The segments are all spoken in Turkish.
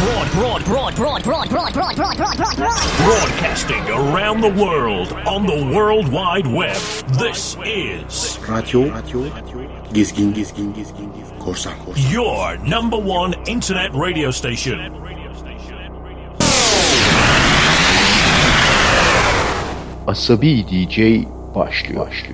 broad, broad, broad, broad, broad, broad, broad, broad, broad, broad, broad. Broadcasting around the world on the World Wide Web. This is korsan, korsan. your number one internet radio station. Asabi DJ. Başlıyor.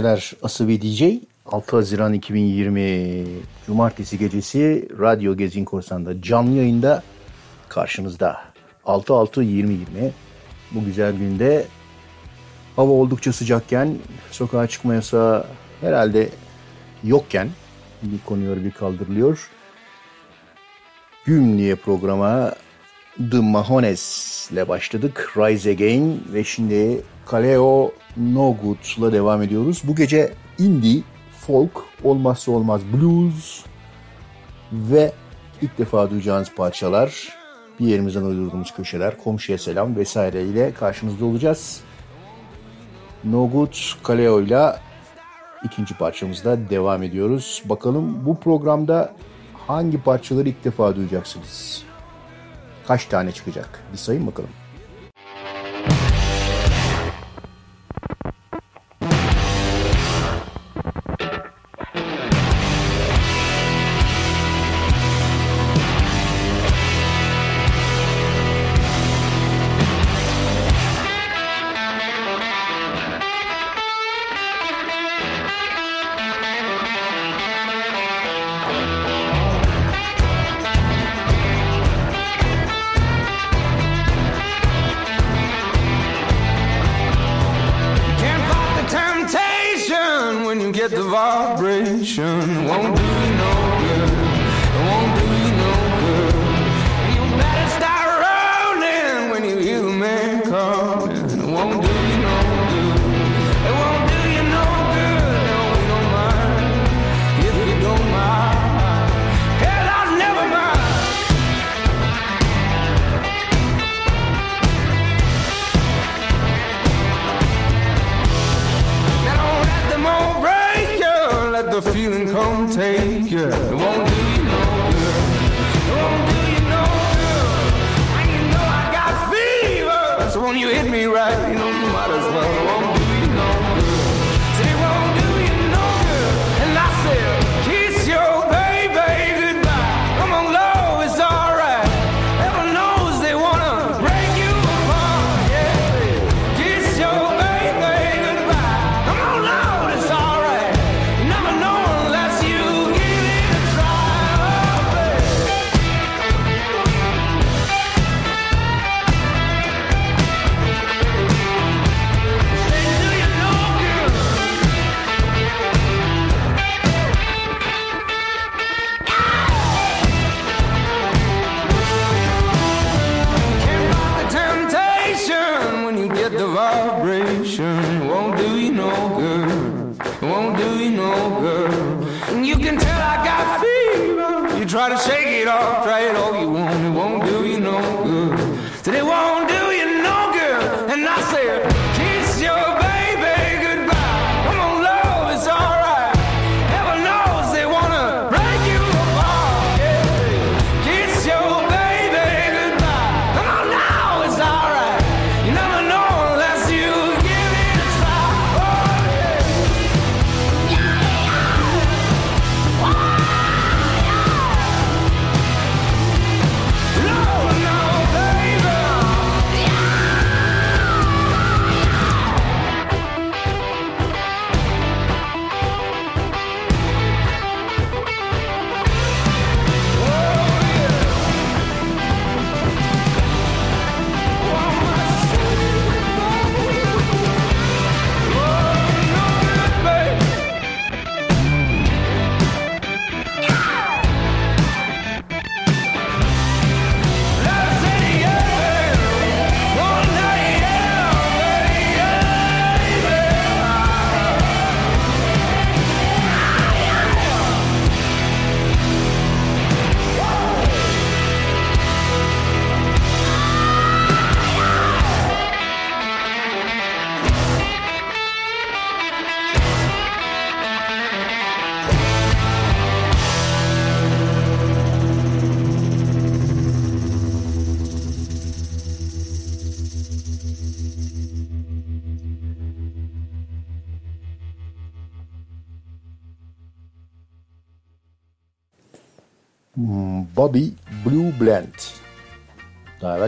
geceler Asıvi DJ. 6 Haziran 2020 Cumartesi gecesi Radyo Gezin Korsan'da canlı yayında karşınızda. 6-6-20-20 bu güzel günde hava oldukça sıcakken sokağa çıkma yasağı herhalde yokken bir konuyor bir kaldırılıyor. Güm diye programa The Mahones'le başladık. Rise Again ve şimdi Kaleo No Goods'la devam ediyoruz. Bu gece indie, folk, olmazsa olmaz blues ve ilk defa duyacağınız parçalar, bir yerimizden uydurduğumuz köşeler, komşuya selam vesaire ile karşınızda olacağız. No Good Kaleo ile ikinci parçamızda devam ediyoruz. Bakalım bu programda hangi parçaları ilk defa duyacaksınız? Kaç tane çıkacak? Bir sayın bakalım.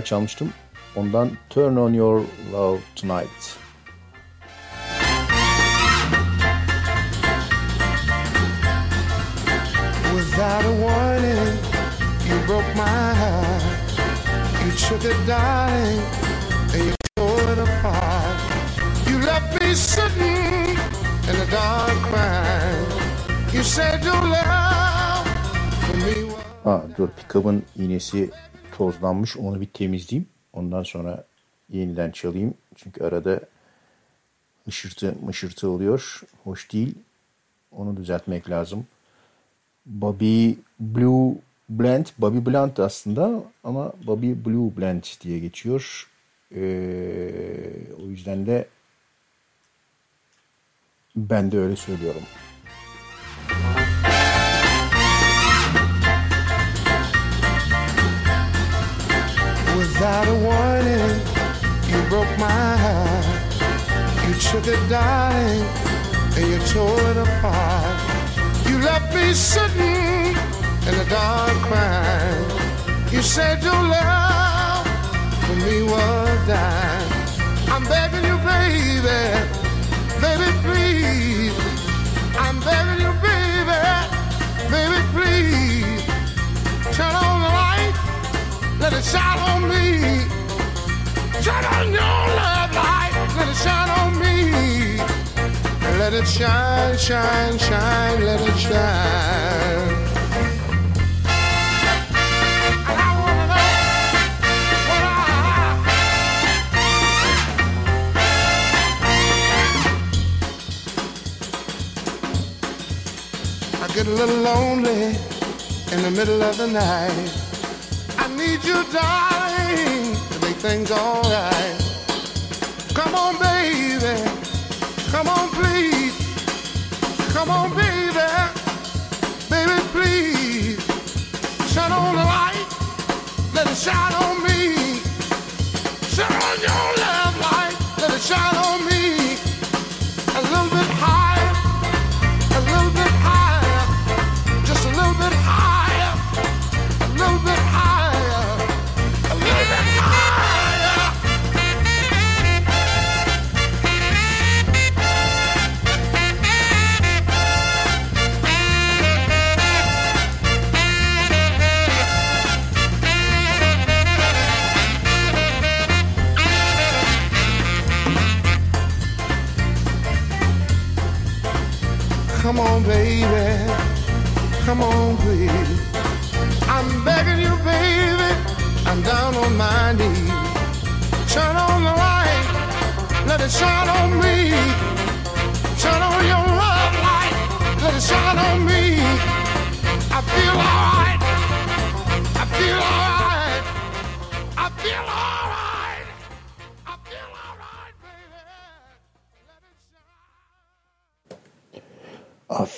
gitar çalmıştım. Ondan Turn On Your Love Tonight. Without a warning, you broke my heart. You took it, darling, and you tore it apart. You left me sitting in the dark crying. You said you love for me. Ha, dur pick-up'ın iğnesi tozlanmış onu bir temizleyeyim. Ondan sonra yeniden çalayım. Çünkü arada ışırtı mışırtı oluyor. Hoş değil. Onu düzeltmek lazım. Bobby Blue Blend, Bobby Blunt aslında ama Bobby Blue Blend diye geçiyor. Ee, o yüzden de ben de öyle söylüyorum. Without a warning, you broke my heart. You took it, darling, and you tore it apart. You left me sitting in the dark crying. You said your love for me was dying. I'm begging you, baby, baby, please. I'm begging you, baby, baby, please. Turn on let it shine on me. Turn on your love light, let it shine on me. Let it shine, shine, shine, let it shine. I get a little lonely in the middle of the night. Need you, darling, to make things alright. Come on, baby. Come on, please. Come on, baby. Baby, please. Shine on the light. Let it shine on me. Shine on your love light. Let it shine on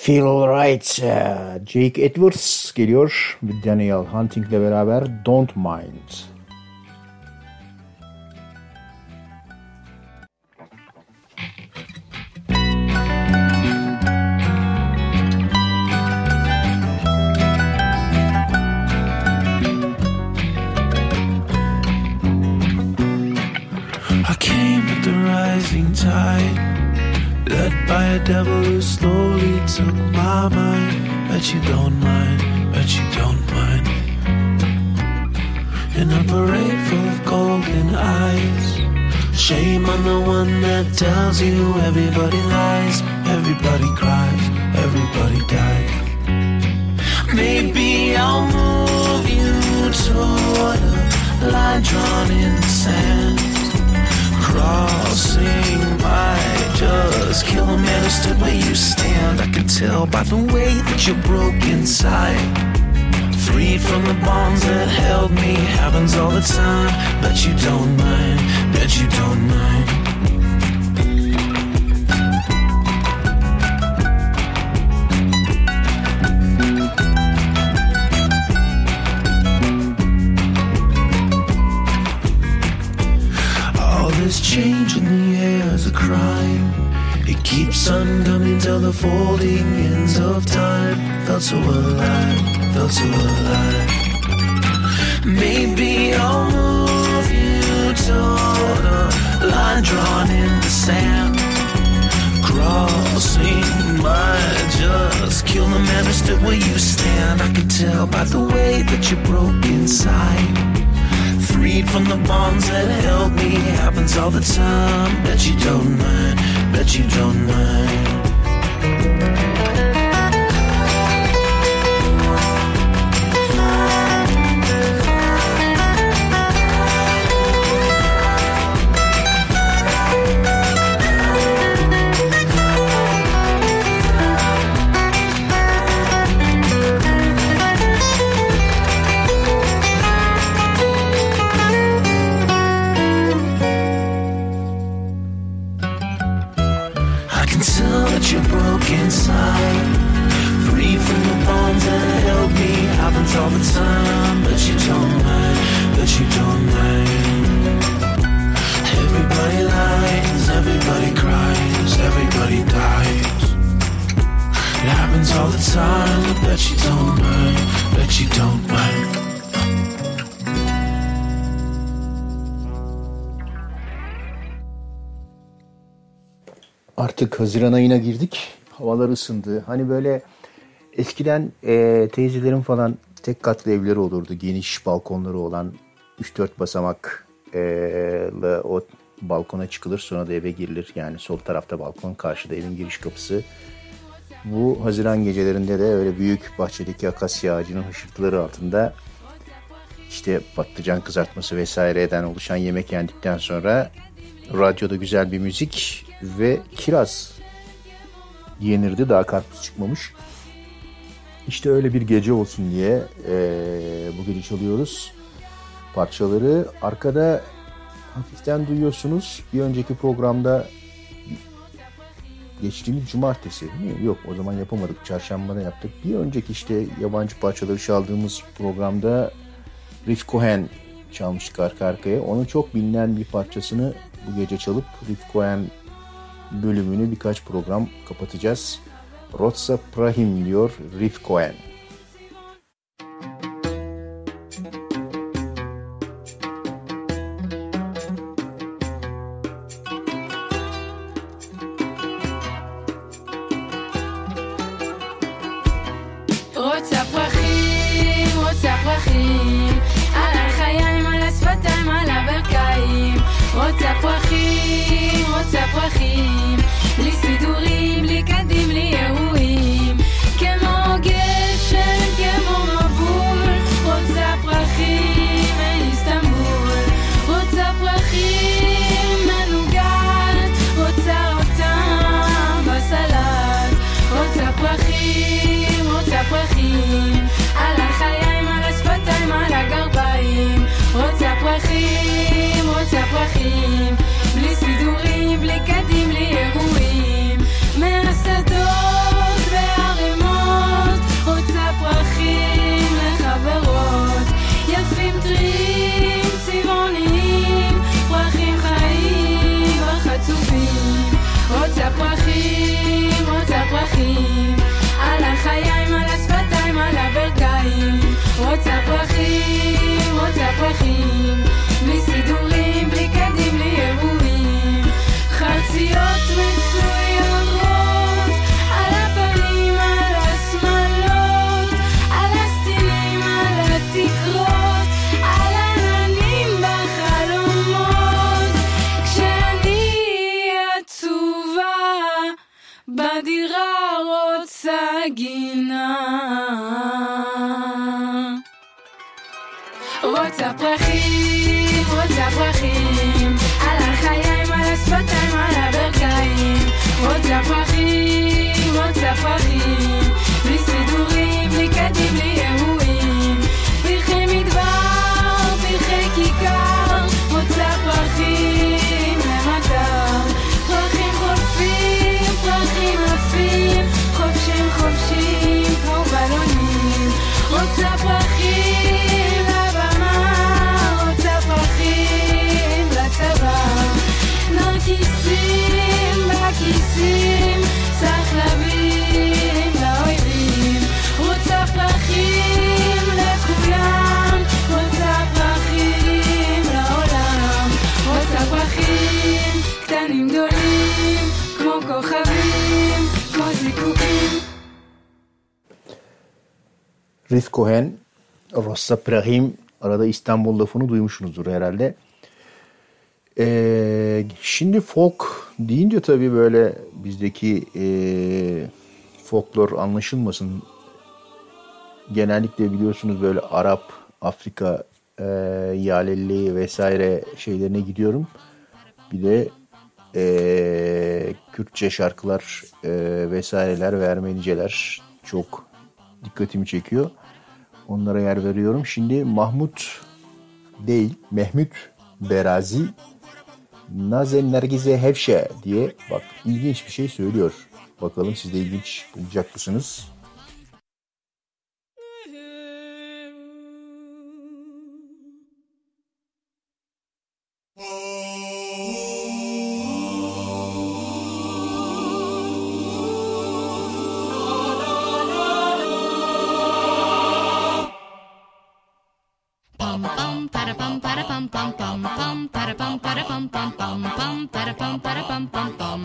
Feel Alright. Ee, Jake Edwards geliyor. Daniel Hunting'le beraber Don't Mind. By a devil who slowly took my mind. Bet you don't mind, bet you don't mind. In a parade full of golden eyes, shame on the one that tells you everybody lies, everybody cries, everybody dies. Maybe I'll move you toward a line drawn in the sand. Crossing might just kill a man who stood where you stand. I can tell by the way that you're broke inside. Freed from the bonds that held me, happens all the time. Bet you don't mind, bet you don't mind. Crime. It keeps on coming till the folding ends of time. Felt so alive, felt so alive. Maybe I'll move you toward a line drawn in the sand. Crossing might just kill the man who stood where you stand. I can tell by the way that you're broke inside. Freed from the bonds that held me. Happens all the time. Bet you don't mind. Bet you don't mind. You don't mind. Artık Haziran ayına girdik. Havalar ısındı. Hani böyle eskiden e, teyzelerin falan tek katlı evleri olurdu. Geniş balkonları olan 3-4 basamaklı o balkona çıkılır sonra da eve girilir. Yani sol tarafta balkon karşıda evin giriş kapısı. Bu Haziran gecelerinde de öyle büyük bahçedeki akasya ağacının hışırtıları altında işte patlıcan kızartması vesaireden oluşan yemek yendikten sonra radyoda güzel bir müzik ve kiraz yenirdi. Daha karpuz çıkmamış. İşte öyle bir gece olsun diye eee, bu gece çalıyoruz parçaları. Arkada hafiften duyuyorsunuz. Bir önceki programda geçtiğimiz cumartesi değil mi? Yok o zaman yapamadık. Çarşambada yaptık. Bir önceki işte yabancı parçaları çaldığımız programda Riff Cohen çalmıştık arka arkaya. Onun çok bilinen bir parçasını bu gece çalıp Riff Cohen bölümünü birkaç program kapatacağız. Rotsa Prahim diyor Riff Cohen. רוצה פרחים, רוצה פרחים, על החיים, על השפתיים, על הברכיים. רוצה פרחים, רוצה פרחים, traje Rif Cohen, Rossa Prahim arada İstanbul lafını duymuşsunuzdur herhalde. Ee, şimdi folk deyince tabii böyle bizdeki e, folklor anlaşılmasın. Genellikle biliyorsunuz böyle Arap, Afrika, e, Yalelli vesaire şeylerine gidiyorum. Bir de e, Kürtçe şarkılar e, vesaireler ve Ermeniceler çok dikkatimi çekiyor. Onlara yer veriyorum. Şimdi Mahmut değil, Mehmet Berazi Nazen Nergize Hevşe diye bak ilginç bir şey söylüyor. Bakalım siz de ilginç bulacak mısınız? pum para pum para pum pum pum pum para pum para pum pum pum pum para pum para pum pum pum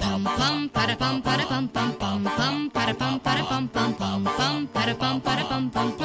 pum pum para pum para pum pum pum pum para pum para pum pum pum pum para pum para pum pum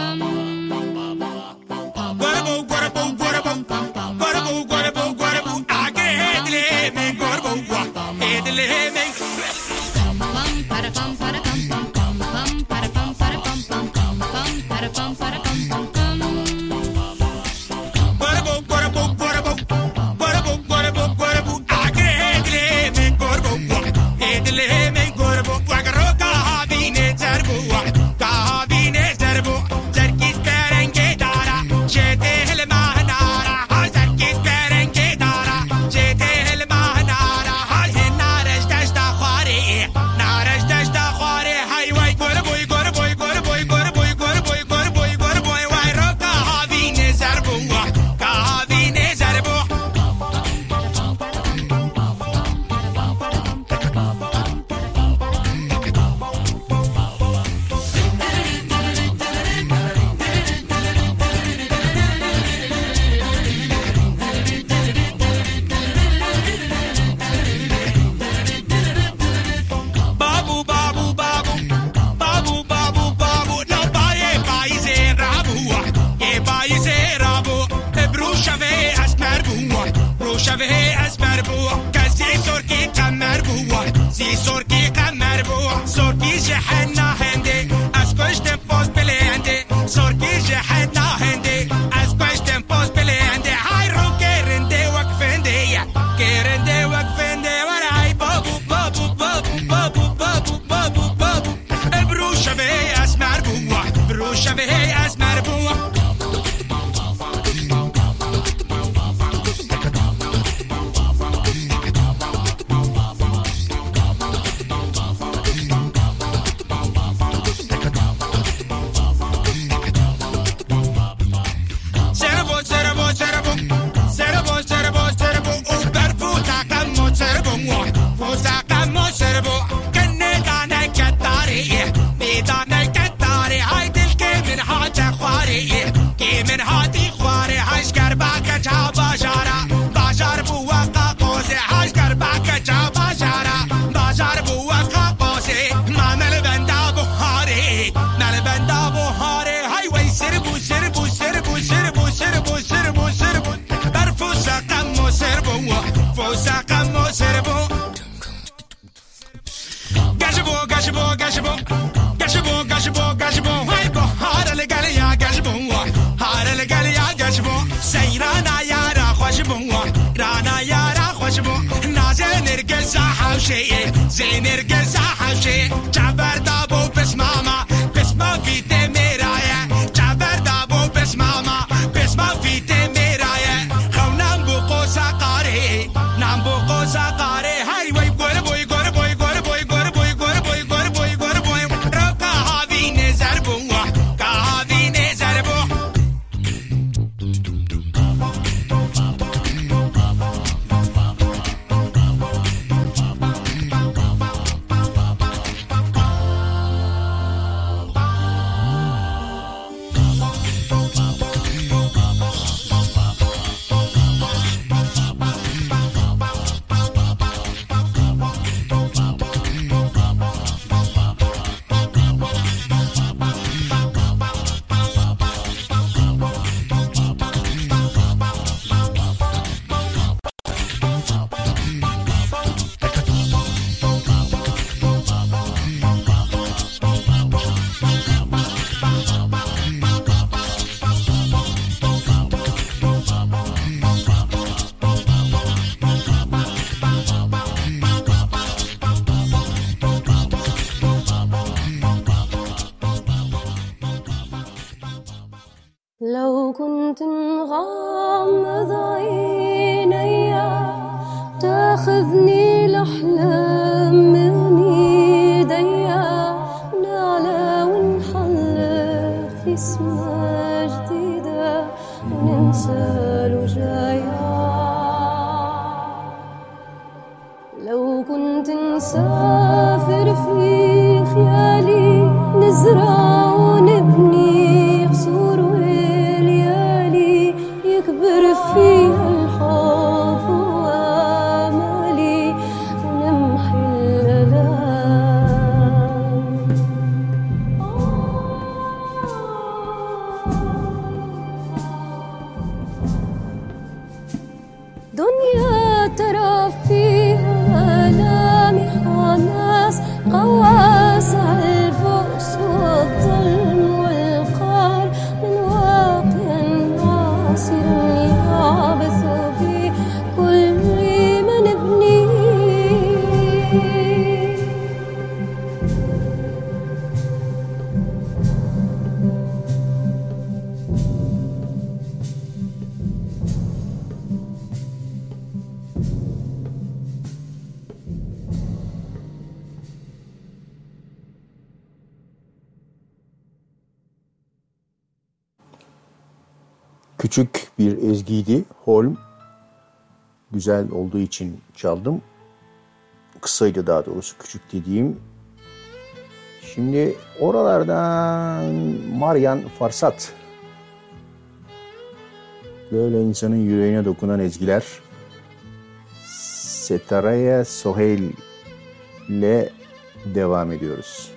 Güzel olduğu için çaldım. Kısaydı daha doğrusu küçük dediğim. Şimdi oralardan Marian Farsat. Böyle insanın yüreğine dokunan ezgiler. Setaraya Soheil ile devam ediyoruz.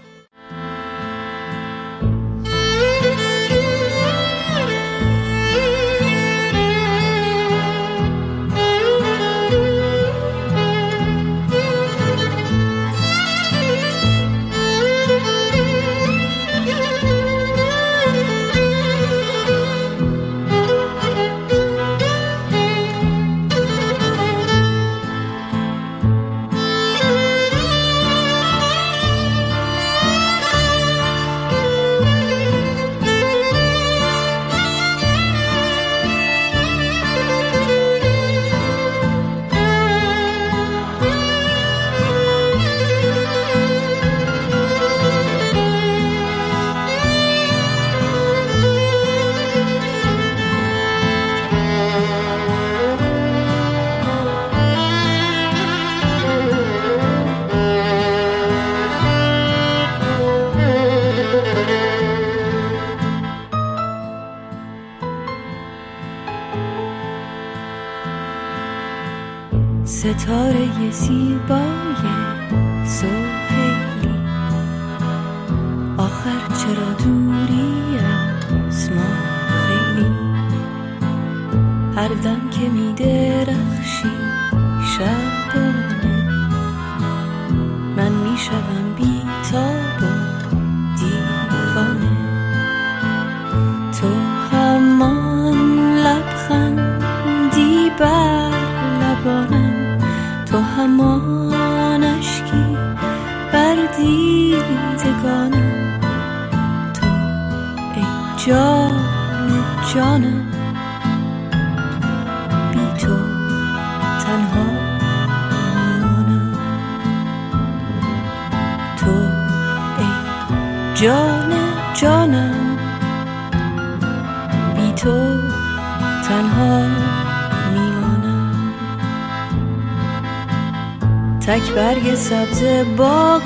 سبز باغ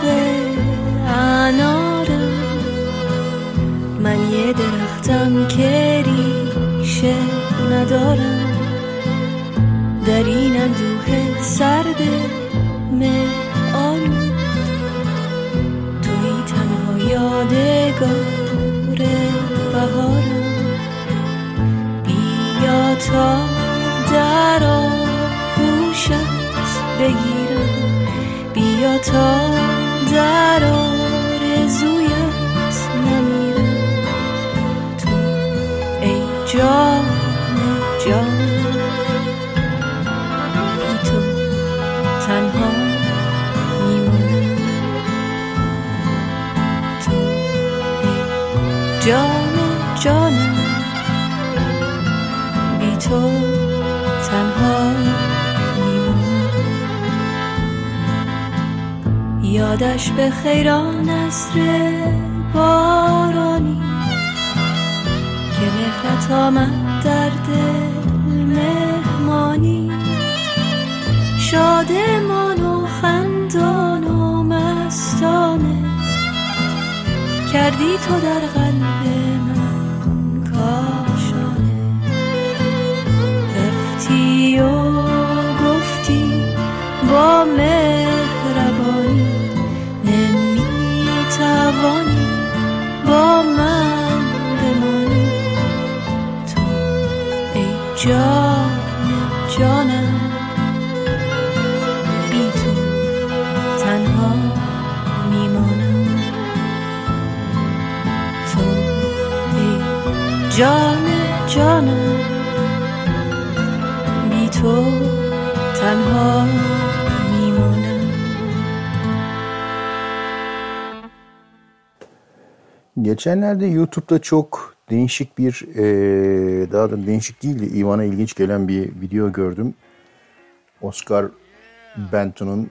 انارم. من یه درختم که ریشه ندارم. در این اندوه سرد یادش به خیران نصر بارانی که مهرت آمد در دل مهمانی. شادمان و خندان و مستانه. کردی تو در غیر Geçenlerde YouTube'da çok değişik bir, eee, daha da değişik değil de İvan'a ilginç gelen bir video gördüm. Oscar Benton'un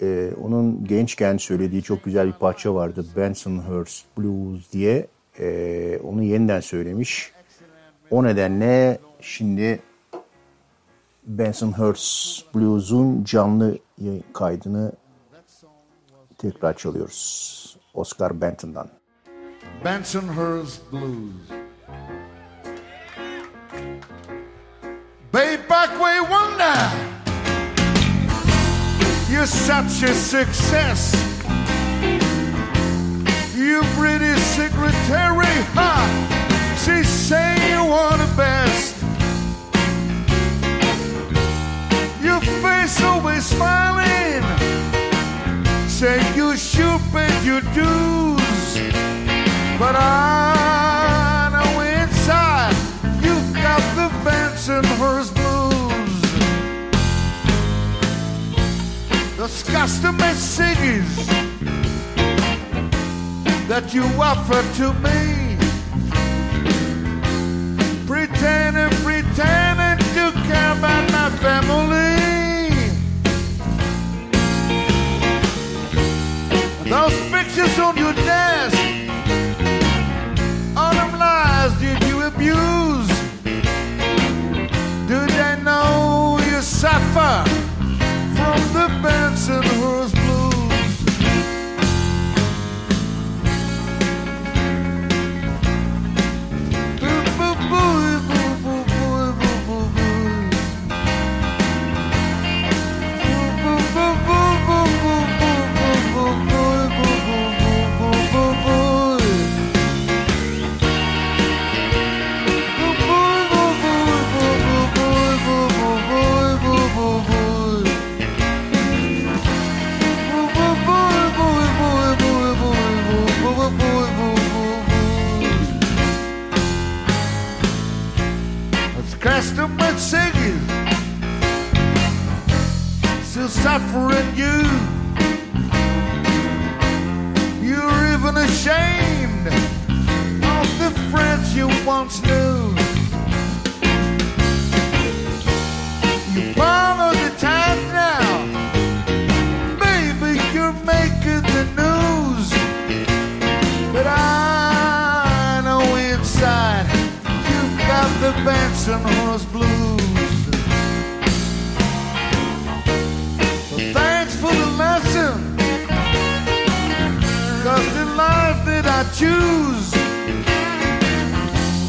eee, onun gençken söylediği çok güzel bir parça vardı. Bensonhurst Blues diye. Eee, onu yeniden söylemiş. O nedenle şimdi Bensonhurst Blues'un canlı kaydını tekrar çalıyoruz. Oscar Benton'dan. Bensonhurst Blues. Bay Parkway Wonder, you're such a success. You pretty secretary, huh? She say you are the best. Your face always smiling. Say you should pay your dues. I inside you've got the Bensonhurst blues. Those custom messages that you offer to me. Pretending, pretending to care about my family. Those pictures on your desk from the Benson suffering you. You're even ashamed of the friends you once knew. You follow the time now, baby. You're making the news, but I know inside you've got the Bensonhurst blues. Cause the life that I choose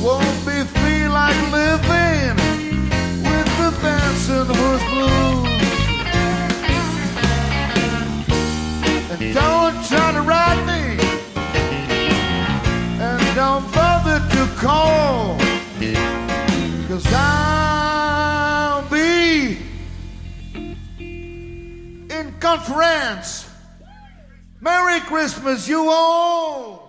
won't be feel like living with the Bensonhurst blues. And don't try to ride me, conference. Merry Christmas, you all!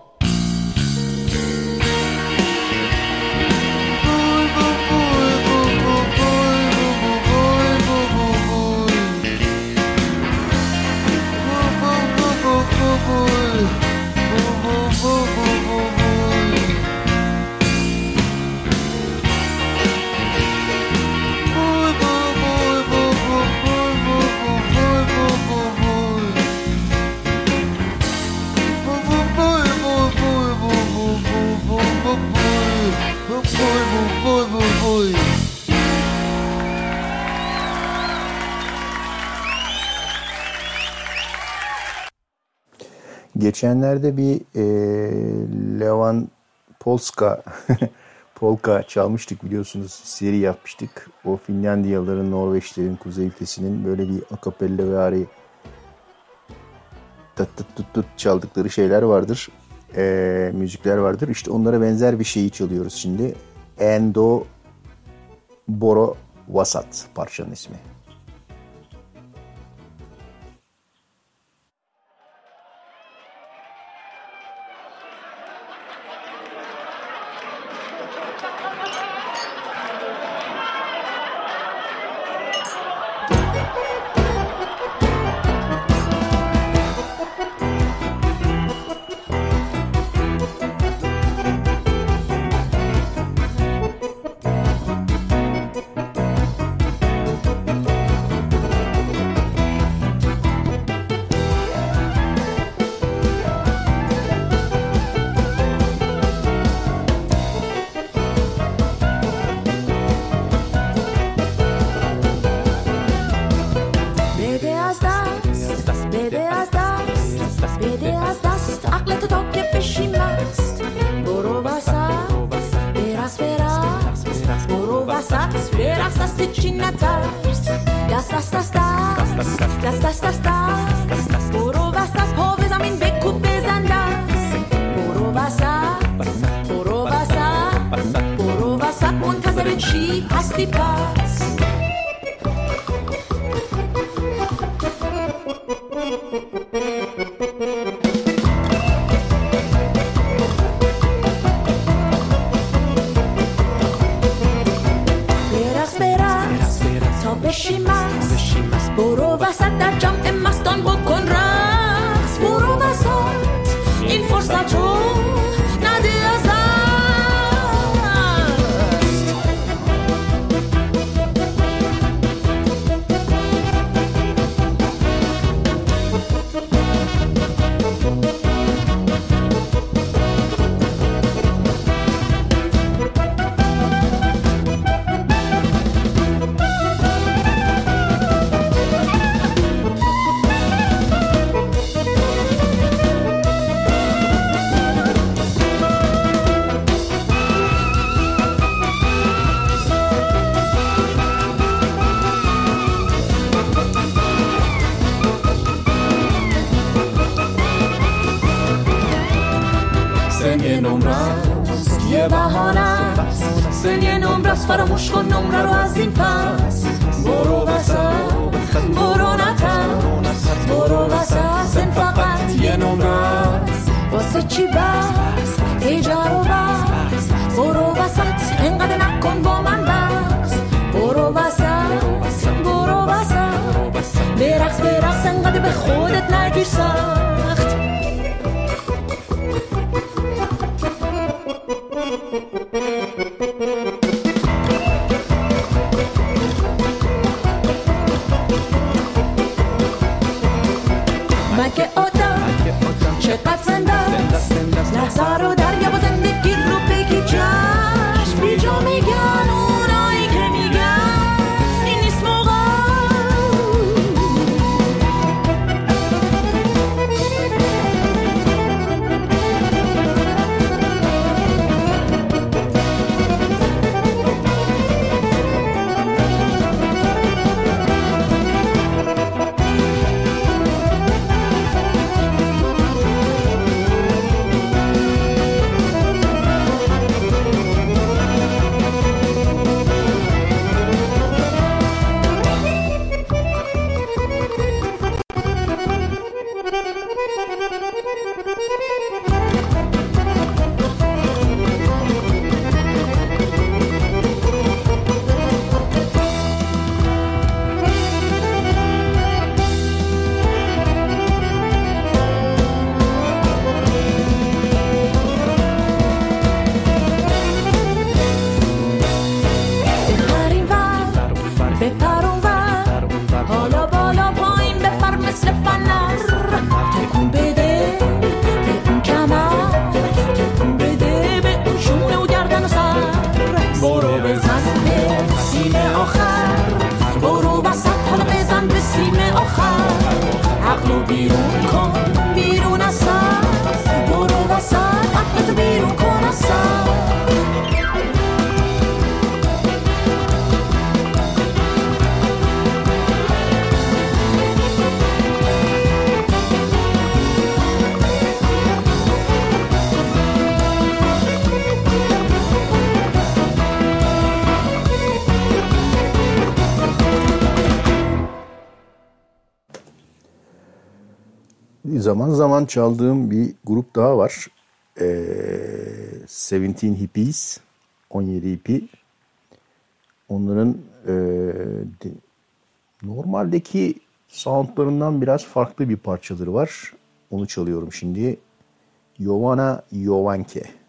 Vuy vuy vuy vuy vuy. Geçenlerde bir e, Levan Polska polka çalmıştık biliyorsunuz. Seri yapmıştık. O Finlandiyalıların, Norveçlerin, Kuzey ülkesinin böyle bir akapella ve ari tat tut tut çaldıkları şeyler vardır. E, müzikler vardır. İşte onlara benzer bir şeyi çalıyoruz şimdi. Endo Boro Vasat parçanın ismi. یه نمره است یه بهانه است. سن یه نمره است فراموش کن نمره رو از این پس. برو وسط برو نترس. برو وسط سن فقط یه نمره است واسه چی بس؟ هیجا رو بس. برو وسط انقدر نکن با من بس. برو وسط برو وسط برقص برقص انقدر به خودت نگیر سخت zaman zaman çaldığım bir grup daha var. Ee, Seventeen Hippies, 17 hippi. Onların e, de- normaldeki soundlarından biraz farklı bir parçaları var. Onu çalıyorum şimdi. Jovana Jovanke. Thank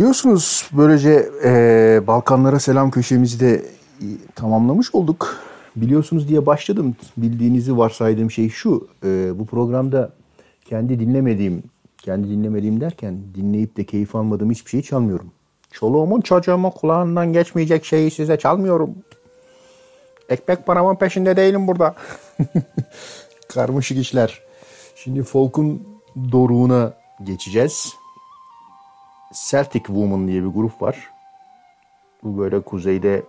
Biliyorsunuz böylece e, Balkanlara selam köşemizi de tamamlamış olduk. Biliyorsunuz diye başladım. Bildiğinizi varsaydığım şey şu. e, bu programda kendi dinlemediğim, kendi dinlemediğim derken dinleyip de keyif almadığım hiçbir şey çalmıyorum. Çoluğumun çocuğumun kulağından geçmeyecek şeyi size çalmıyorum. Ekmek paramın peşinde değilim burada. Karmaşık işler. Şimdi folk'un doruğuna geçeceğiz. Celtic Woman diye bir grup var. Bu böyle kuzeyde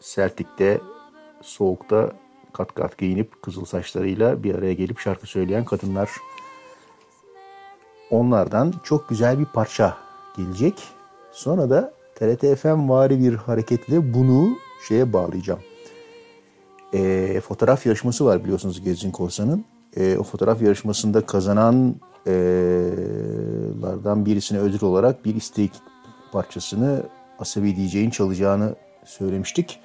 Celtic'te soğukta kat kat giyinip kızıl saçlarıyla bir araya gelip şarkı söyleyen kadınlar. Onlardan çok güzel bir parça gelecek. Sonra da TRT FM vari bir hareketle bunu şeye bağlayacağım. Ee, fotoğraf yarışması var biliyorsunuz Gezgin Korsan'ın. Ee, o fotoğraf yarışmasında kazanan lardan birisine ödül olarak bir istek parçasını Asabi DJ'in çalacağını söylemiştik.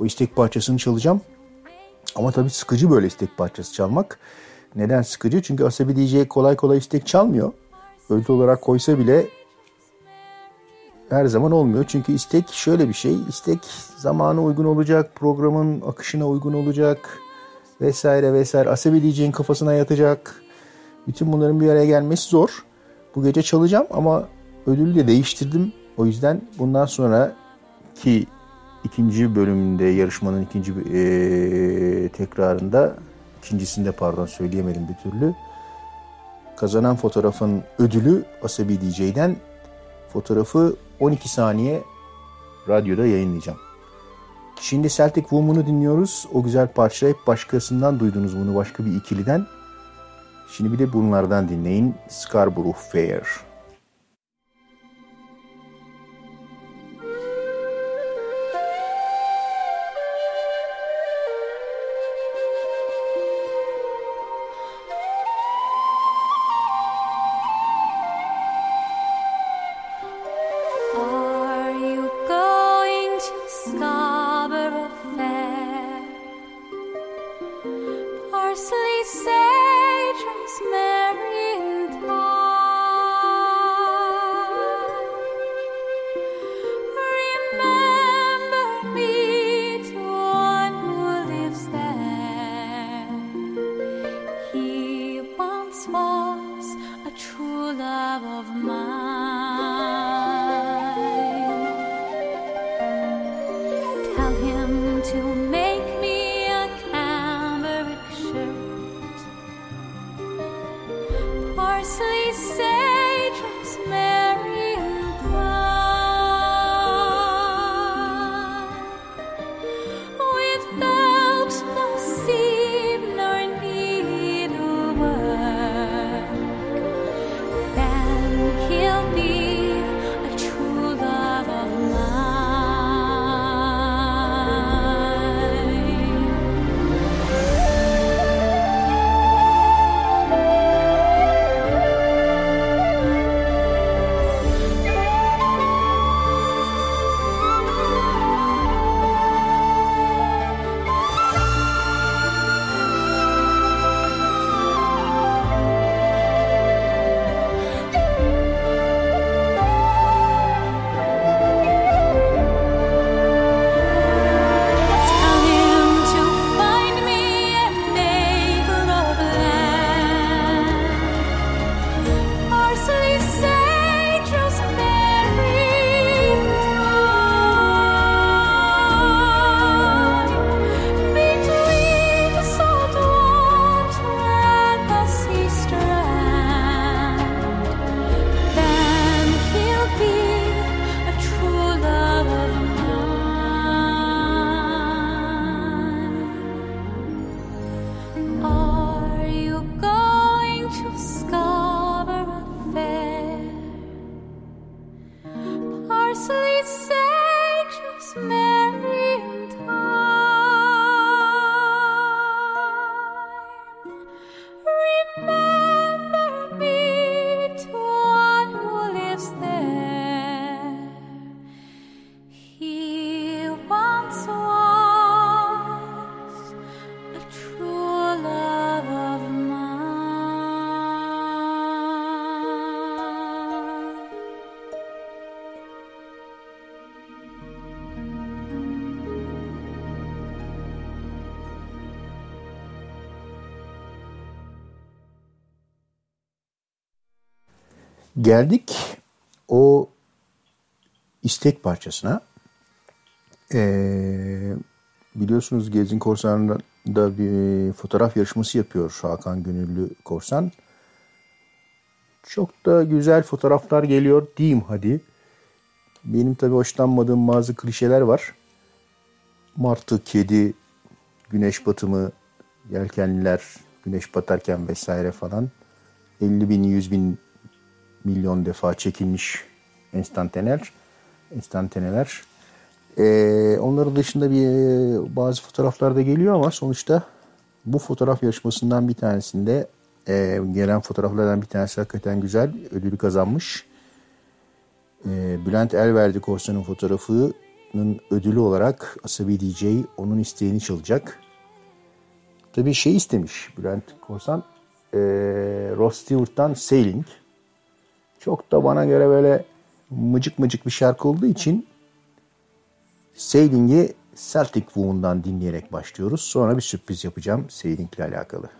O istek parçasını çalacağım. Ama tabii sıkıcı böyle istek parçası çalmak. Neden sıkıcı? Çünkü Asabi DJ kolay kolay istek çalmıyor. Ödül olarak koysa bile her zaman olmuyor. Çünkü istek şöyle bir şey. İstek zamana uygun olacak, programın akışına uygun olacak vesaire vesaire. Asabi DJ'in kafasına yatacak. Bütün bunların bir araya gelmesi zor. Bu gece çalacağım ama ödülü de değiştirdim. O yüzden bundan sonra ki ikinci bölümünde yarışmanın ikinci eee, tekrarında ikincisinde pardon söyleyemedim bir türlü. Kazanan fotoğrafın ödülü Asabi DJ'den fotoğrafı 12 saniye radyoda yayınlayacağım. Şimdi Celtic Woman'ı dinliyoruz. O güzel parça hep başkasından duydunuz bunu başka bir ikiliden. Şimdi bir de bunlardan dinleyin. Scarborough Fair. Geldik o istek parçasına. Ee, biliyorsunuz Gezin Korsan'da bir fotoğraf yarışması yapıyor Hakan Gönüllü Korsan. Çok da güzel fotoğraflar geliyor diyeyim hadi. Benim tabii hoşlanmadığım bazı klişeler var. Martı, kedi, güneş batımı, yelkenliler, güneş batarken vesaire falan. 50 bin, 100 bin milyon defa çekilmiş enstantaneler. enstantaneler. Ee, onların dışında bir bazı fotoğraflar da geliyor ama sonuçta bu fotoğraf yarışmasından bir tanesinde e, gelen fotoğraflardan bir tanesi hakikaten güzel. Ödülü kazanmış. E, Bülent Elverdi Korsan'ın fotoğrafının ödülü olarak Asabi DJ onun isteğini çalacak. Tabii şey istemiş Bülent Korsan. E, Ross Stewart'tan Sailing. Çok da bana göre böyle mıcık mıcık bir şarkı olduğu için Sailing'i Celtic Wound'dan dinleyerek başlıyoruz. Sonra bir sürpriz yapacağım Sailing alakalı.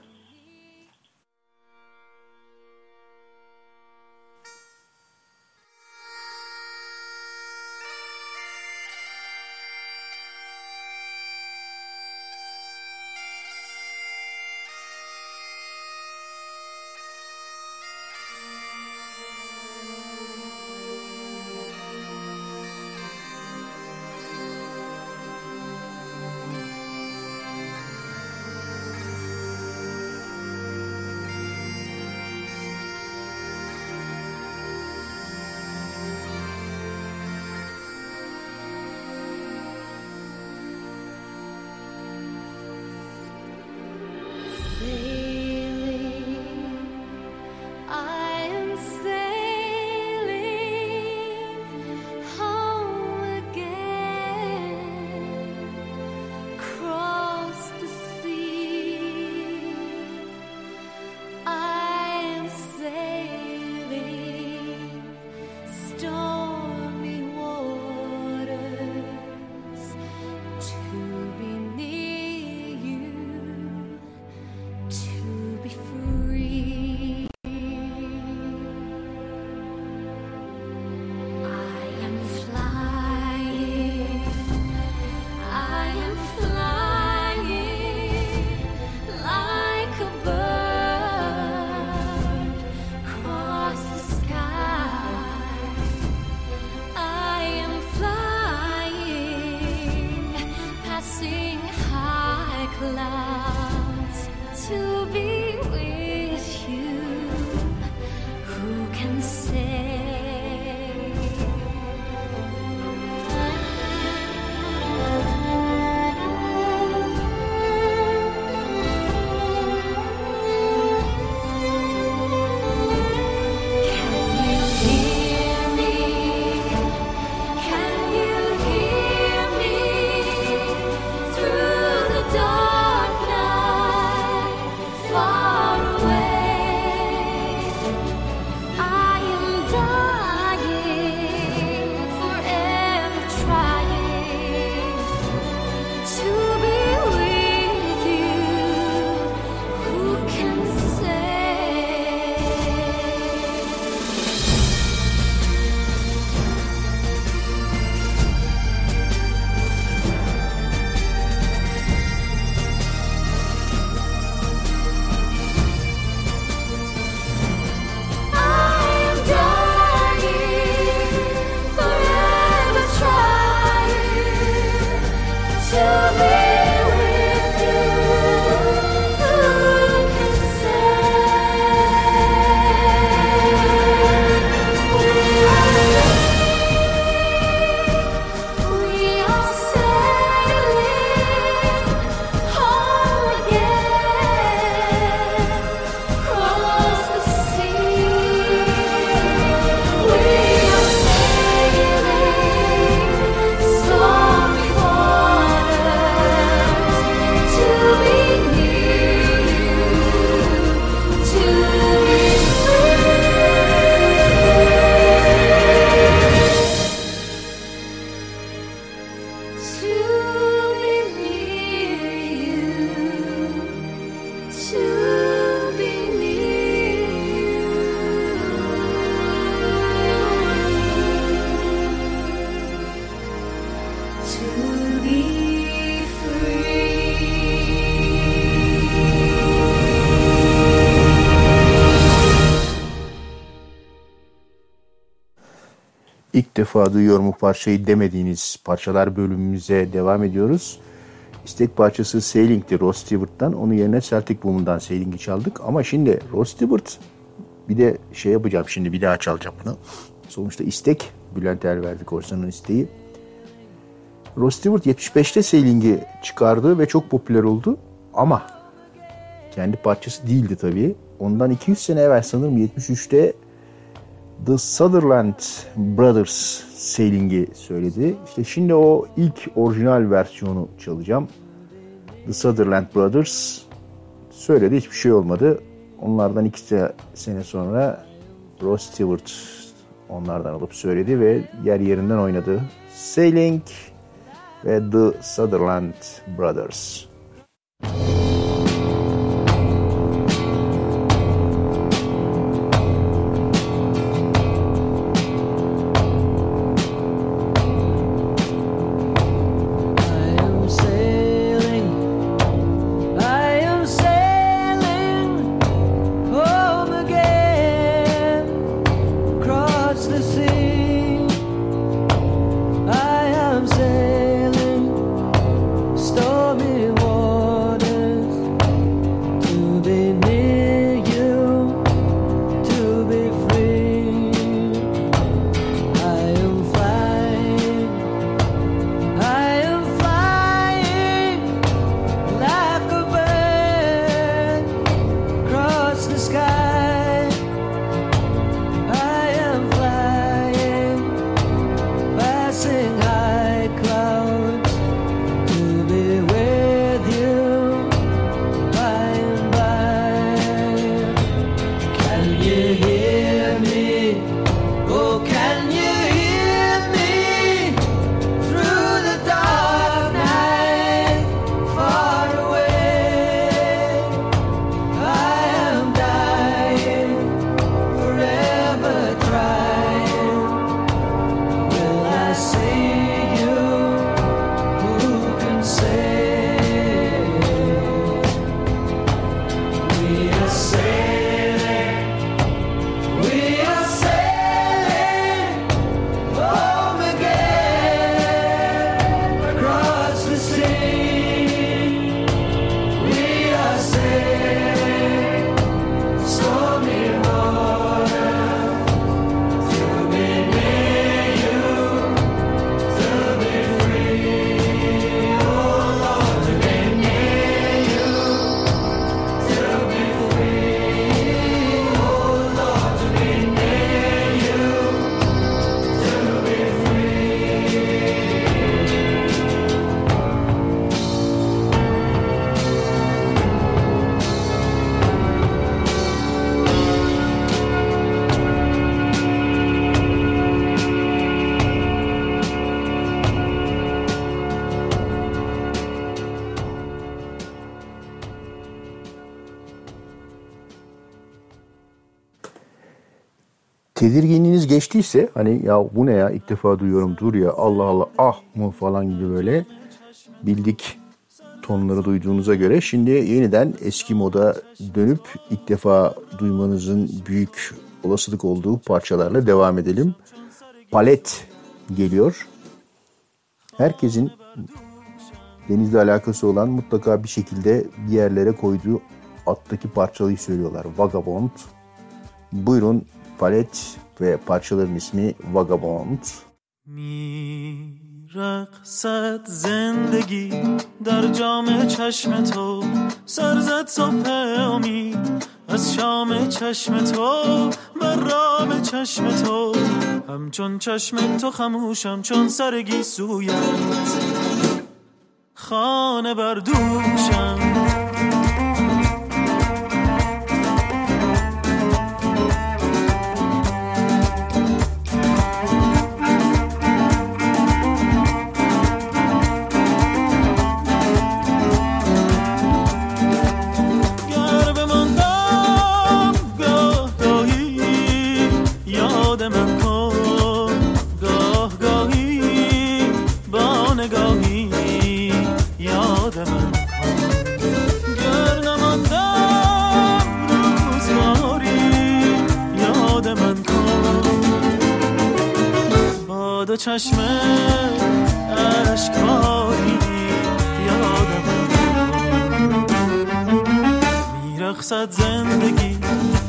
Duyuyorum bu parçayı demediğiniz parçalar bölümümüze devam ediyoruz. İstek parçası Sailing'ti Ross Stewart'tan. Onun yerine Celtic Woman'dan Sailing'i çaldık. Ama şimdi Ross Stewart bir de şey yapacağım şimdi bir daha çalacağım bunu. Sonuçta istek Bülent Erverdi Korsan'ın isteği. Ross Stewart 75'te Sailing'i çıkardı ve çok popüler oldu. Ama kendi parçası değildi tabii. Ondan 200 sene evvel sanırım 73'te The Sutherland Brothers Sailing'i söyledi. İşte şimdi o ilk orijinal versiyonu çalacağım. The Sutherland Brothers söyledi hiçbir şey olmadı. Onlardan iki se- sene sonra Ross Stewart onlardan alıp söyledi ve yer yerinden oynadı. Sailing ve The Sutherland Brothers. Tedirginliğiniz geçtiyse hani ya bu ne ya ilk defa duyuyorum dur ya Allah Allah ah mı falan gibi böyle bildik tonları duyduğunuza göre şimdi yeniden eski moda dönüp ilk defa duymanızın büyük olasılık olduğu parçalarla devam edelim. Palet geliyor. Herkesin denizle alakası olan mutlaka bir şekilde bir yerlere koyduğu attaki parçayı söylüyorlar. Vagabond. Buyurun palet ve parçaların ismi Vagabond. رقصد زندگی در جام چشم تو سر زد صبح امید از شام چشم تو بر رام چشم تو همچون چشم تو خموشم چون سرگی سویت خانه بردوشم دو چشم اشکباری یادم میرخصد زندگی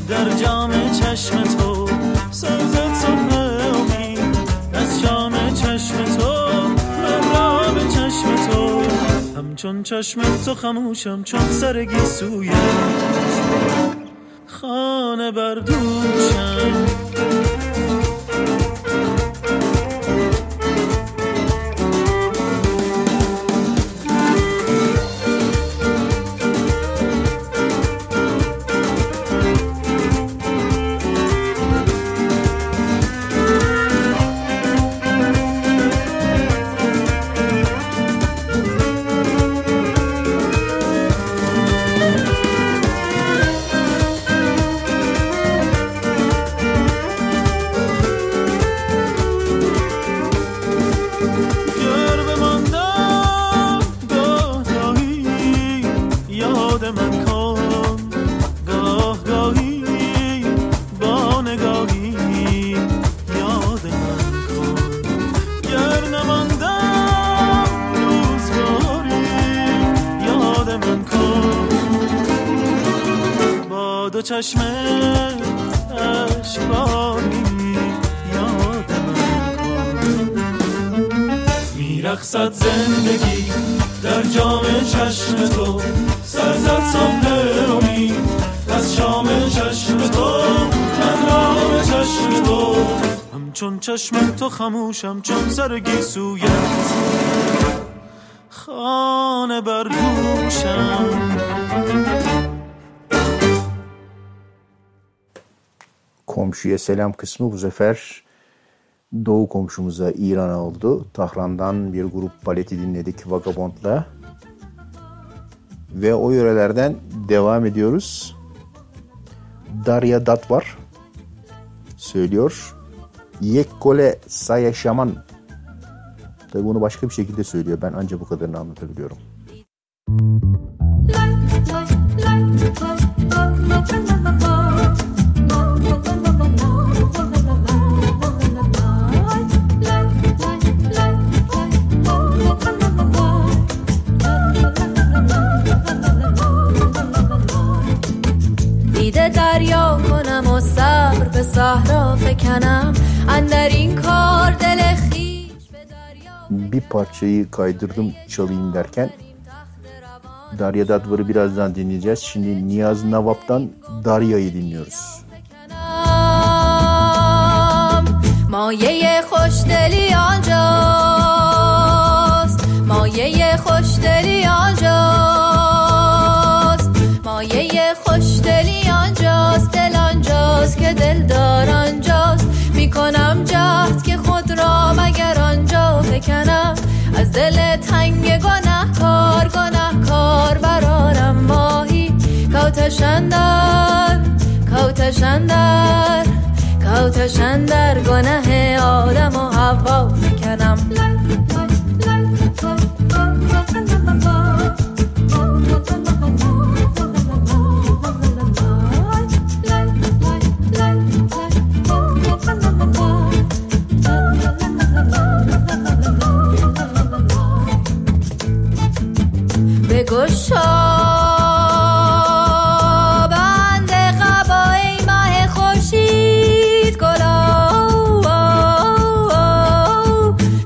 در جام چشم تو سرزد صبح امید از شام چشم تو مرام چشم تو. همچون چشم تو خموشم چون سرگی سویت خانه بردوشم چشم تو خموشم چون سرگی سویت خانه بردوشم Komşuya selam kısmı bu sefer doğu komşumuza İran'a oldu. Tahran'dan bir grup baleti dinledik Vagabond'la. Ve o yörelerden devam ediyoruz. Darya Dat var. Söylüyor. Yekkole Sayaşaman. Tabi bunu başka bir şekilde söylüyor. Ben ancak bu kadarını anlatabiliyorum. Müzik bir parçayı kaydırdım çalayım derken Darya Dadvar'ı birazdan dinleyeceğiz. Şimdi Niyaz Navap'tan Darya'yı dinliyoruz. مایه خوشدلی آنجاست مایه خوشدلی آنجاست مایه خوشدلی آنجاست دل آنجاست که دلدار آنجاست میکنم جهد دل تنگ گناه کار گناه کار برارم ماهی کوتشندر کوتشندر کوتشندر گناه آدم و حوا فکنم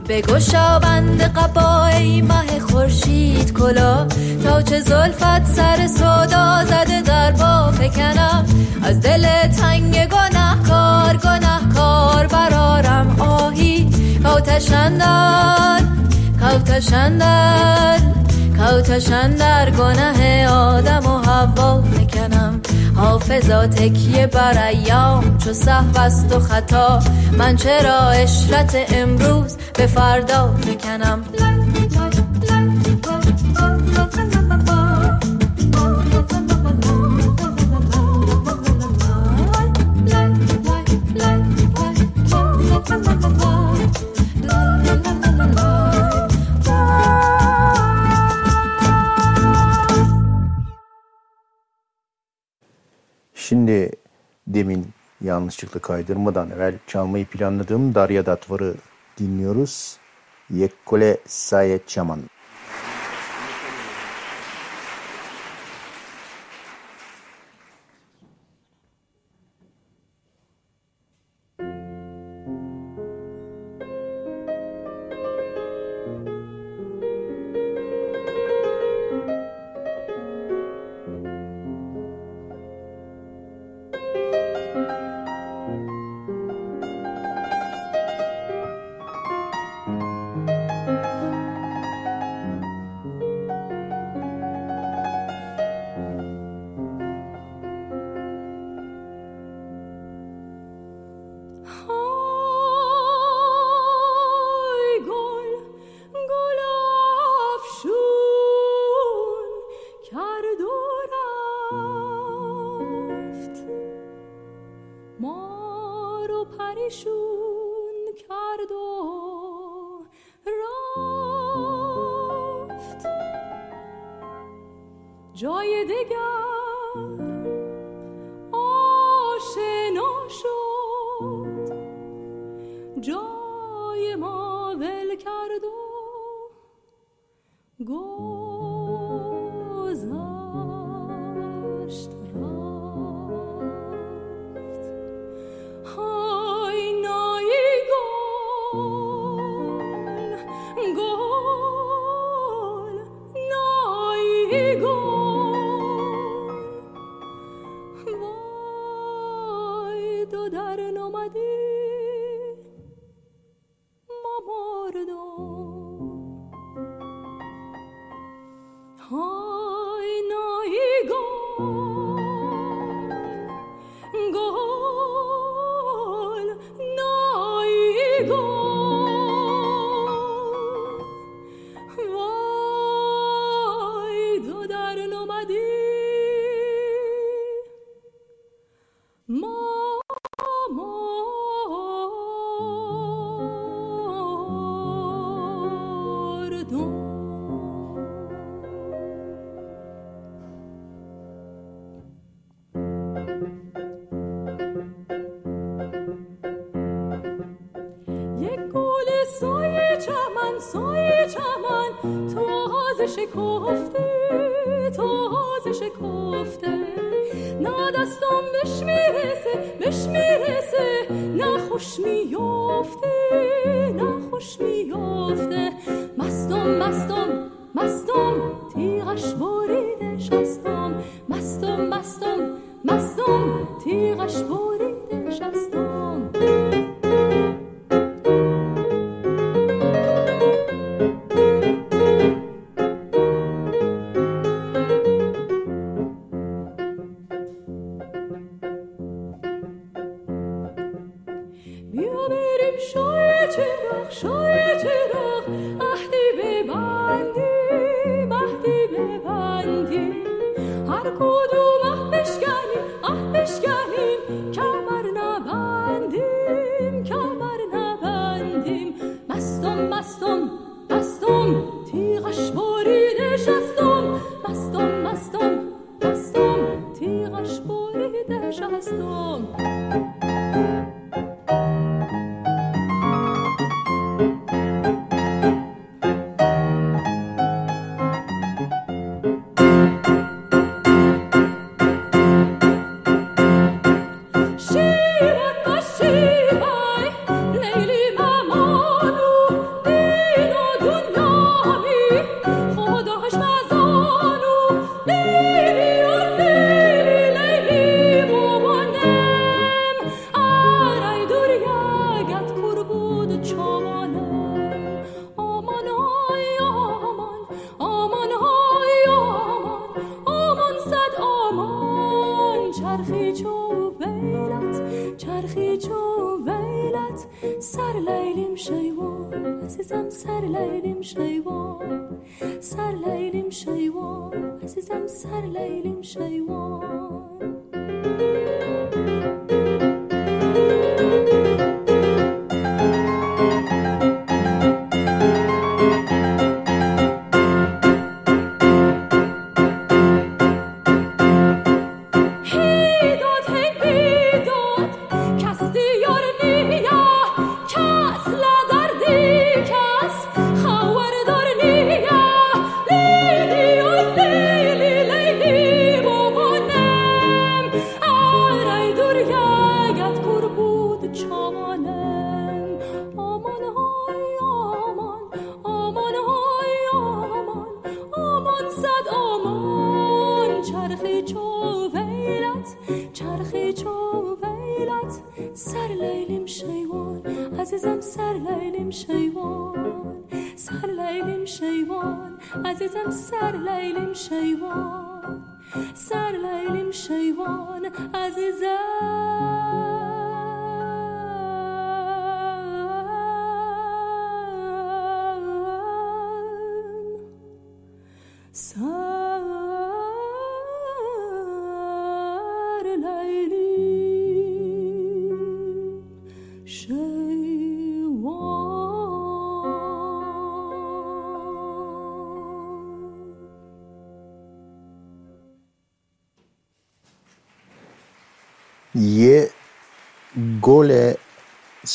بگشا بند بند قبای ماه خورشید. کلا تا چه زلفت سر صدا زده در با فکنم. از دل تنگ گناه کار گناه کار برارم آهی کوتشندر کوتشندر کوتشندر گناه آدم و حوا فکنم حافظا تکیه بر ایام چو و خطا. من چرا اشرت امروز به فردا فکنم Şimdi demin yanlışlıkla kaydırmadan evvel çalmayı planladığım Darya Datvar'ı dinliyoruz. Yekkole Sayet Çaman.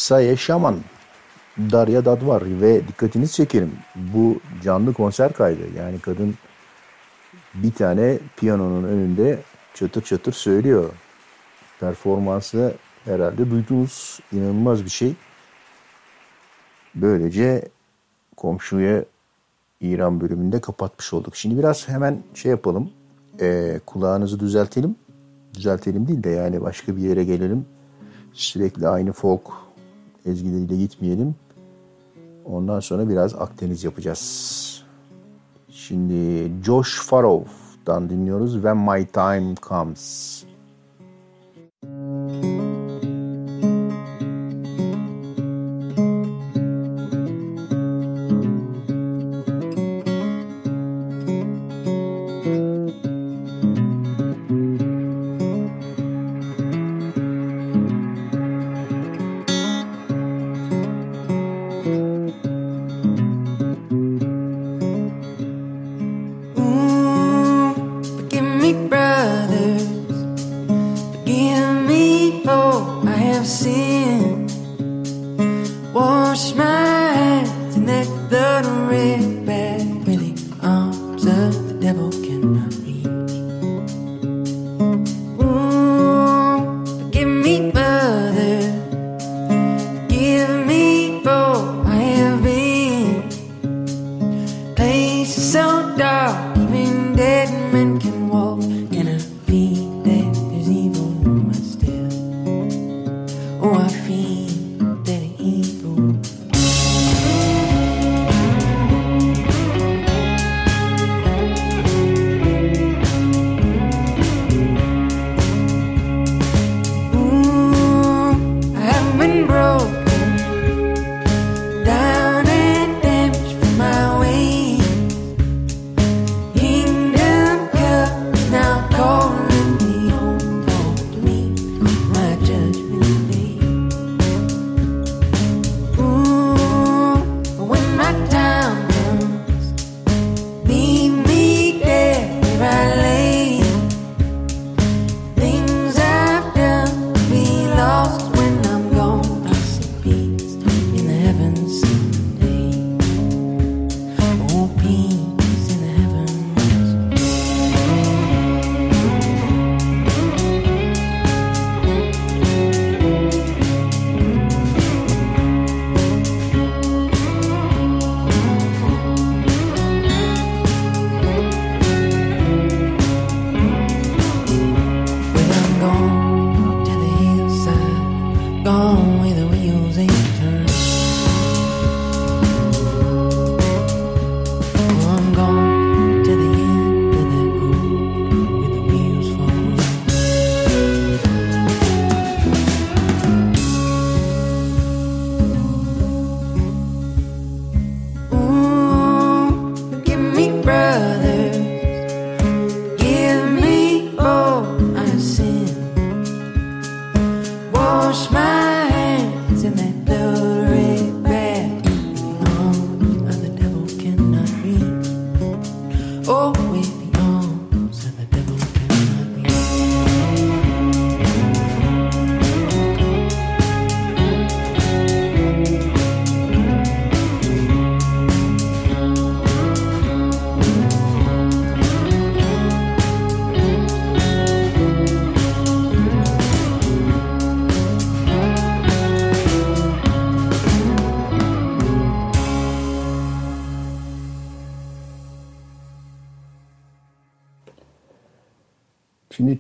Saye Şaman, Darya Dadvar ve dikkatiniz çekerim bu canlı konser kaydı. Yani kadın bir tane piyanonun önünde çatır çatır söylüyor. Performansı herhalde duyduğunuz inanılmaz bir şey. Böylece komşuya İran bölümünde kapatmış olduk. Şimdi biraz hemen şey yapalım. E, kulağınızı düzeltelim. Düzeltelim değil de yani başka bir yere gelelim. Sürekli aynı folk ezgileriyle gitmeyelim. Ondan sonra biraz Akdeniz yapacağız. Şimdi Josh Farrow'dan dinliyoruz When My Time Comes.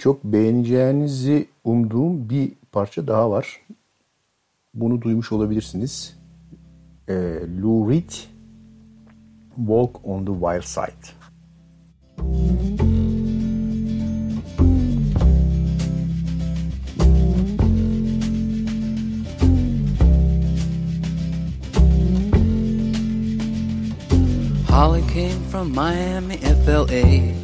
çok beğeneceğinizi umduğum bir parça daha var. Bunu duymuş olabilirsiniz. E, Lou Reed Walk on the Wild Side. Holly came from Miami, FLA.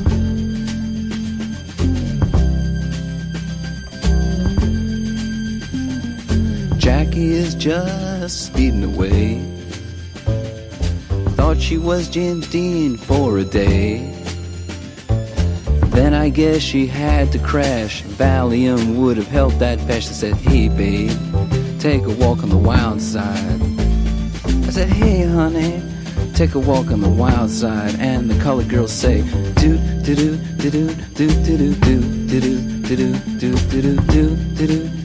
Jackie is just speeding away. Thought she was James Dean for a day. Then I guess she had to crash. Valium would have helped that patch. I said, Hey, babe, take a walk on the wild side. I said, Hey, honey, take a walk on the wild side. And the colored girls say, Do, do, do, do, do, do, do, do, do, do, do, do, do, do, do, do, do,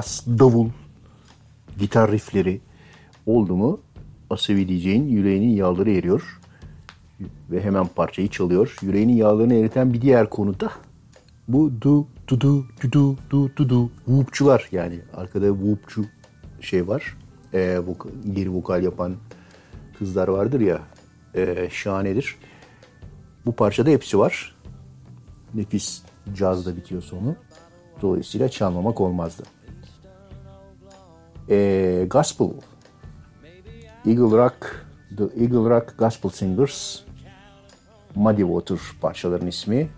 bas, davul, gitar riffleri oldu mu Asavi DJ'in yüreğinin yağları eriyor ve hemen parçayı çalıyor. Yüreğinin yağlarını eriten bir diğer konu da bu du du du du du du du du whoopçular yani arkada whoopçu şey var. E, voka, geri vokal yapan kızlar vardır ya e, şahanedir. Bu parçada hepsi var. Nefis cazda bitiyor sonu. Dolayısıyla çalmamak olmazdı. E, gospel. Eagle Rock, The Eagle Rock Gospel Singers, Muddy Water parçaların ismi.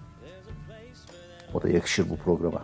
O da yakışır bu programa.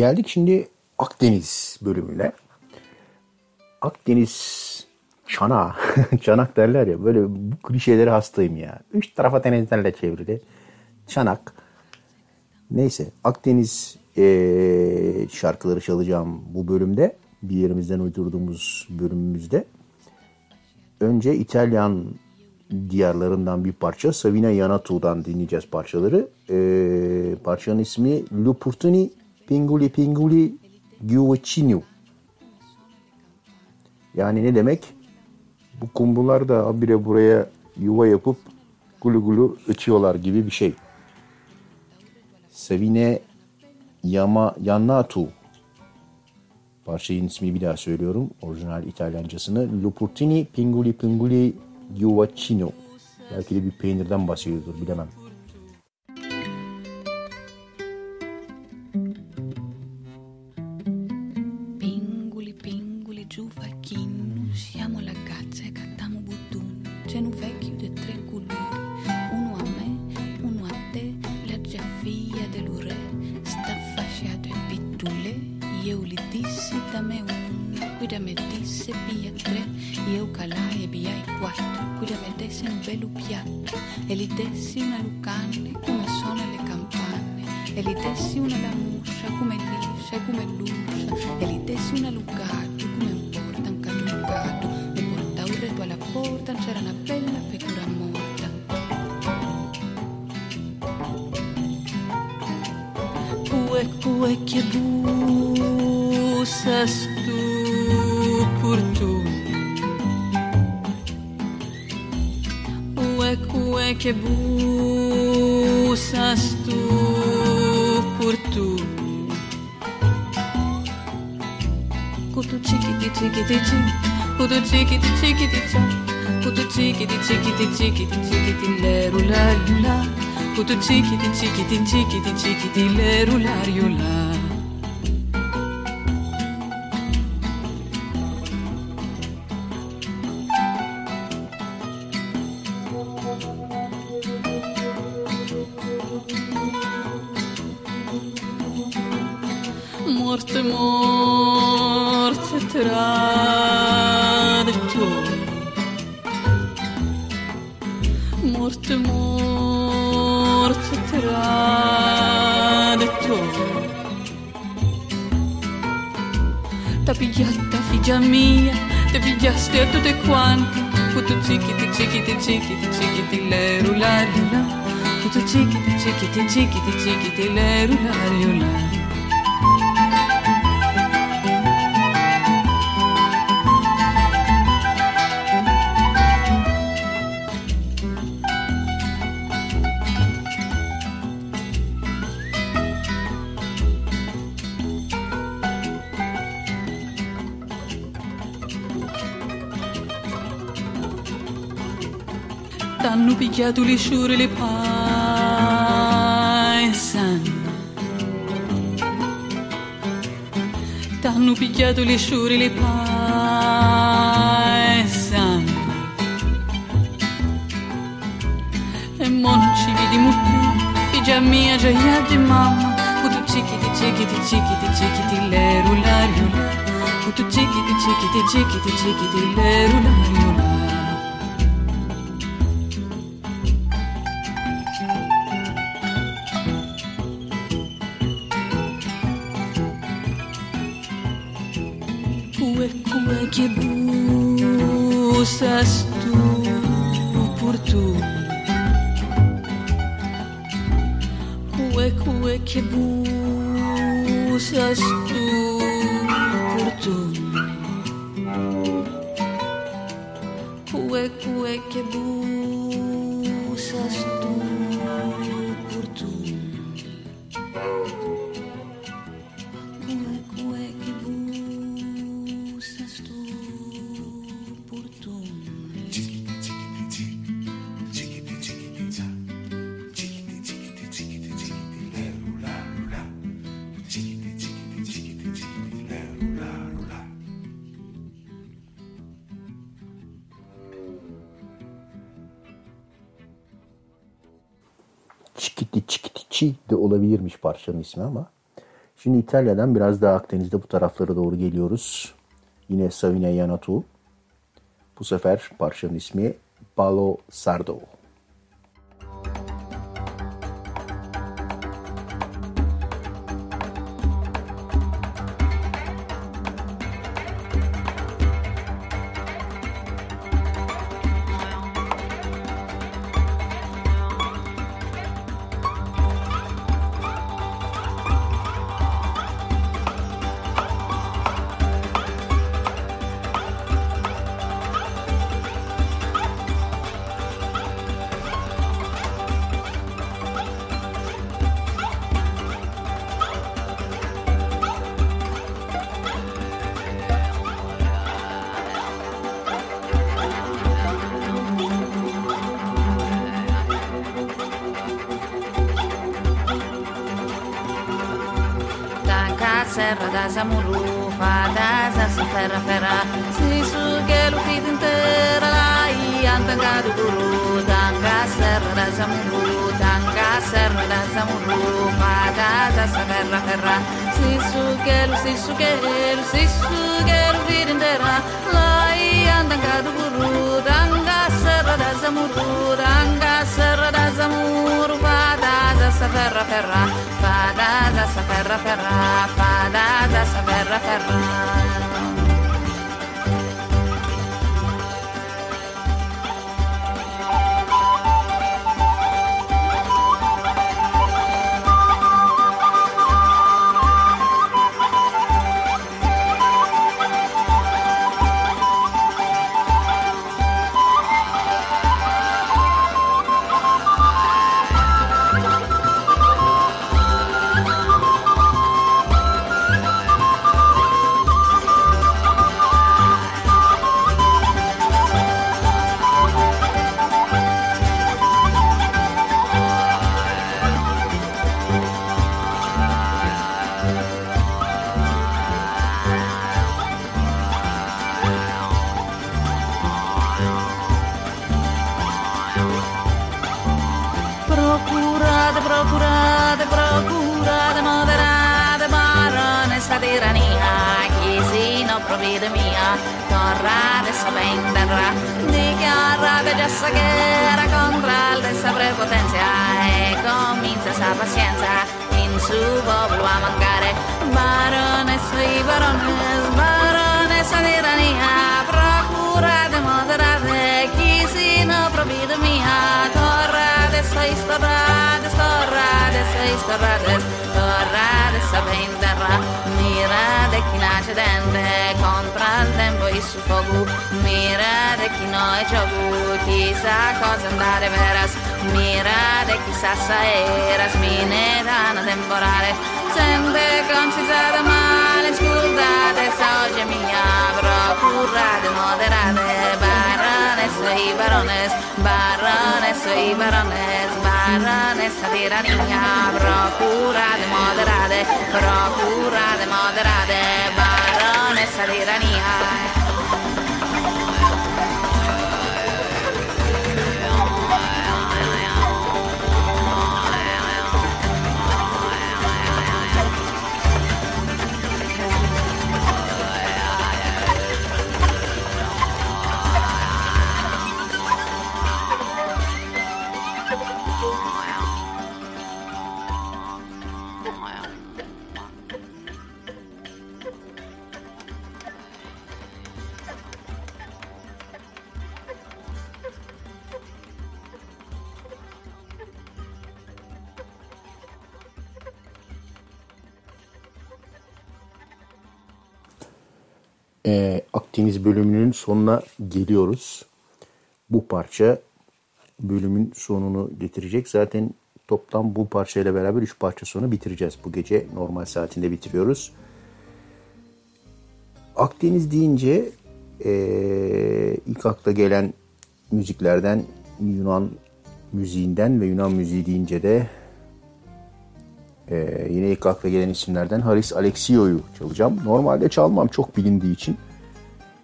Geldik şimdi Akdeniz bölümüne. Akdeniz çana, çanak derler ya böyle bu klişelere hastayım ya. Üç tarafa denizlerle çevrili. Çanak. Neyse Akdeniz ee, şarkıları çalacağım bu bölümde. Bir yerimizden uydurduğumuz bölümümüzde. Önce İtalyan diyarlarından bir parça. Savina Yanatu'dan dinleyeceğiz parçaları. Ee, parçanın ismi L'Opportuni Pinguli pinguli gyuvaciniu. Yani ne demek? Bu kumrular da abire buraya yuva yapıp gulu gulu ötüyorlar gibi bir şey. Savine Yama Yannatu Parçanın ismi bir daha söylüyorum. Orijinal İtalyancasını. Lupurtini Pinguli Pinguli Giovacino. Belki de bir peynirden bahsediyordur bilemem. το τσίκι, την τσίκι, την τσίκι, την τσίκι, τη λερουλαριουλά. Cichiti, cichiti, cichiti, cichiti, leru, lario, la. Puto cichiti, cichiti, cichiti, cichiti, leru, lario, la. T'hanno picchiato le sciure le paesane. T'hanno picchiato le sciure le paesane. E mo non ci vediamo più, figlia mia, gioia di mamma. Kutu cichiti, cichiti, cichiti, cichiti, leru, lario, la. Kutu cue, che bussas tu por tu. Cue, cue, che bussas tu por tu. Cue, cue, che bussas olabilirmiş parçanın ismi ama. Şimdi İtalya'dan biraz daha Akdeniz'de bu taraflara doğru geliyoruz. Yine Savine Yanatu. Bu sefer parçanın ismi Palo Sardo. vida mia tornare sapere in terra dichiara bellezza che era contra l'essa prepotenza e comincia sa paciència, in su popolo a mancare baronessa i barones baronessa l'irania procura de moderare chi si no provvide mia torra de istorra destorra de istorra dessa mirate chi nasce dente, contra il tempo e su fuoco, mirate chi noi gioco, chissà cosa andare veras, mirate chissà sa eras, minetana temporale, sente concisa male, scusate, sa oggi è mia, procurate, moderate, baronessa, i barones, varones, soy varones, varones, la tiranía, procura de moderade, procura de moderade, varones, la tiranía. Eh. Ee, Akdeniz bölümünün sonuna geliyoruz. Bu parça bölümün sonunu getirecek. Zaten toplam bu parçayla beraber 3 parça sonra bitireceğiz. Bu gece normal saatinde bitiriyoruz. Akdeniz deyince ee, ilk akla gelen müziklerden Yunan müziğinden ve Yunan müziği deyince de ee, yine ilk akla gelen isimlerden Haris Alexio'yu çalacağım. Normalde çalmam çok bilindiği için.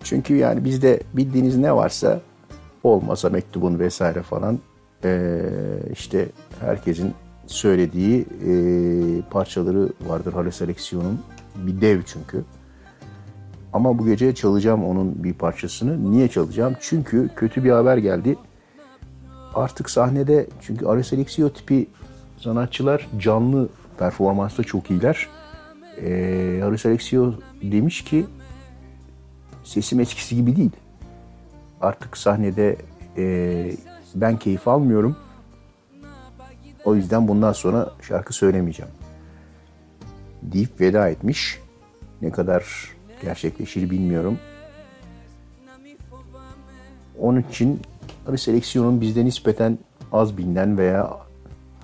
Çünkü yani bizde bildiğiniz ne varsa olmasa mektubun vesaire falan ee, işte herkesin söylediği ee, parçaları vardır Haris Alexio'nun. Bir dev çünkü. Ama bu gece çalacağım onun bir parçasını. Niye çalacağım? Çünkü kötü bir haber geldi. Artık sahnede çünkü Haris Alexio tipi sanatçılar canlı performansta çok iyiler. Ee, Haris Alexio demiş ki sesim eskisi gibi değil. Artık sahnede e, ben keyif almıyorum. O yüzden bundan sonra şarkı söylemeyeceğim. Deyip veda etmiş. Ne kadar gerçekleşir bilmiyorum. Onun için Haris Alexio'nun bizde nispeten az bilinen veya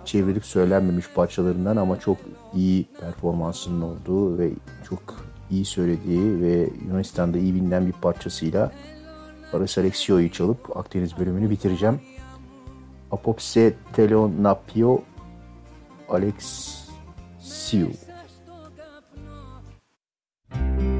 çevirip söylenmemiş parçalarından ama çok iyi performansının olduğu ve çok iyi söylediği ve Yunanistan'da iyi bilinen bir parçasıyla Barış Alexio'yu çalıp Akdeniz bölümünü bitireceğim. Apopse Telonapio Alexiou. thank you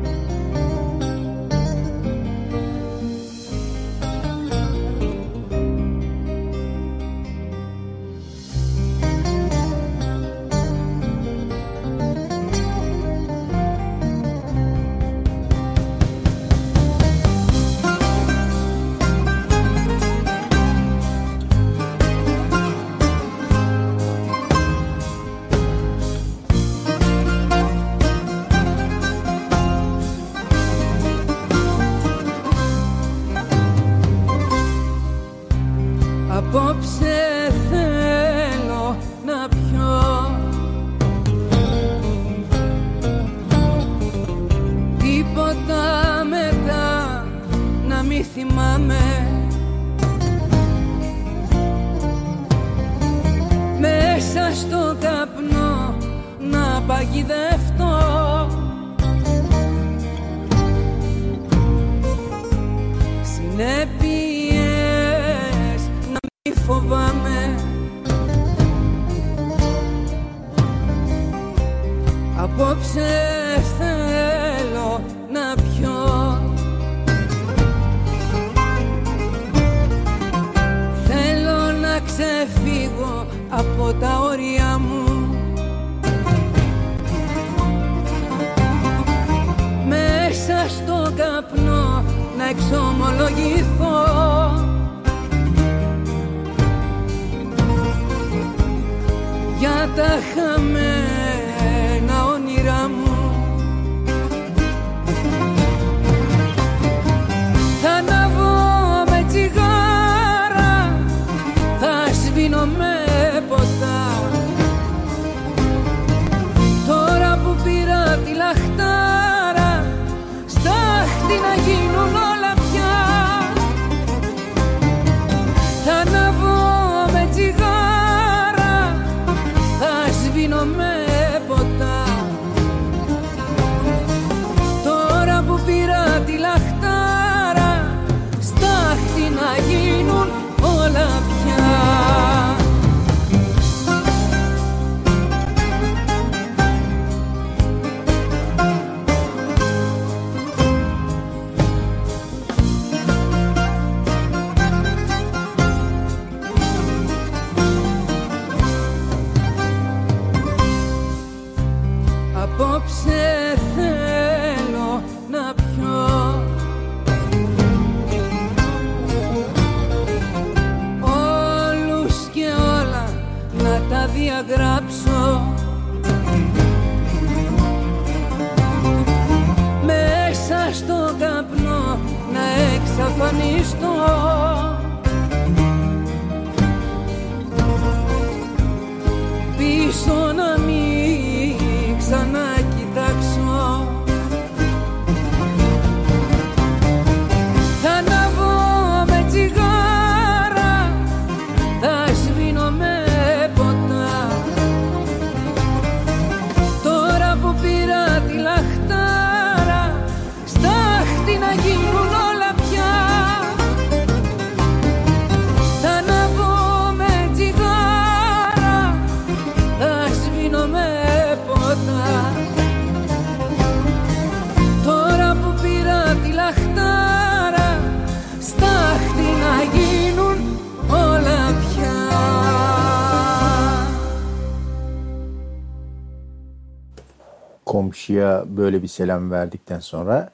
komşuya böyle bir selam verdikten sonra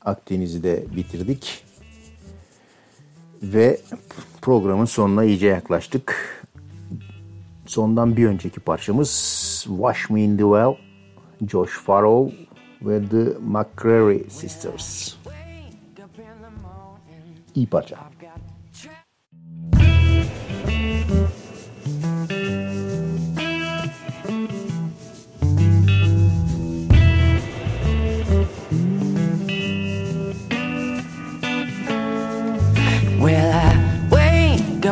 Akdeniz'i de bitirdik. Ve programın sonuna iyice yaklaştık. Sondan bir önceki parçamız Wash Me in the Well, Josh Farrow ve The McCrary Sisters. İyi parça.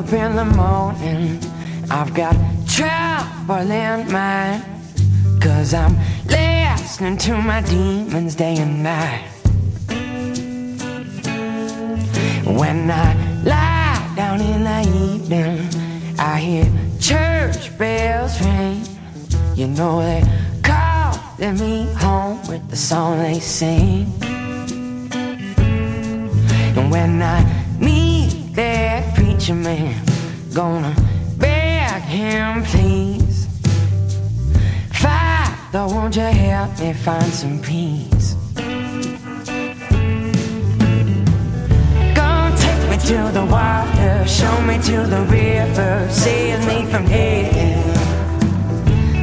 Up in the morning. I've got trouble in mind. Cause I'm listening to my demons day and night. When I lie down in the evening, I hear church bells ring. You know they calling me home with the song they sing. And when I that preacher man, gonna beg him please. Father, won't you help me find some peace? Gonna take me to the water, show me to the river, save me from here.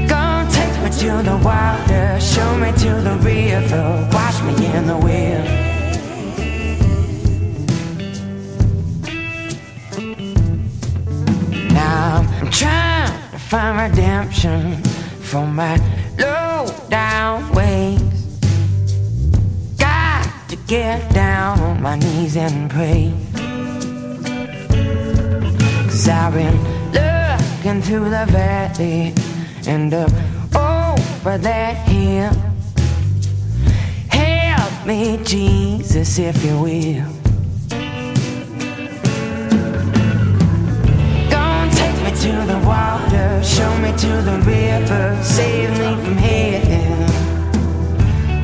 Gonna take me to the water, show me to the river, wash me in the wind. Now I'm trying to find redemption for my low down ways. Got to get down on my knees and pray. Cause I've been looking through the valley and up over that hill. Help me, Jesus, if you will. Show me to the river, save me from hell.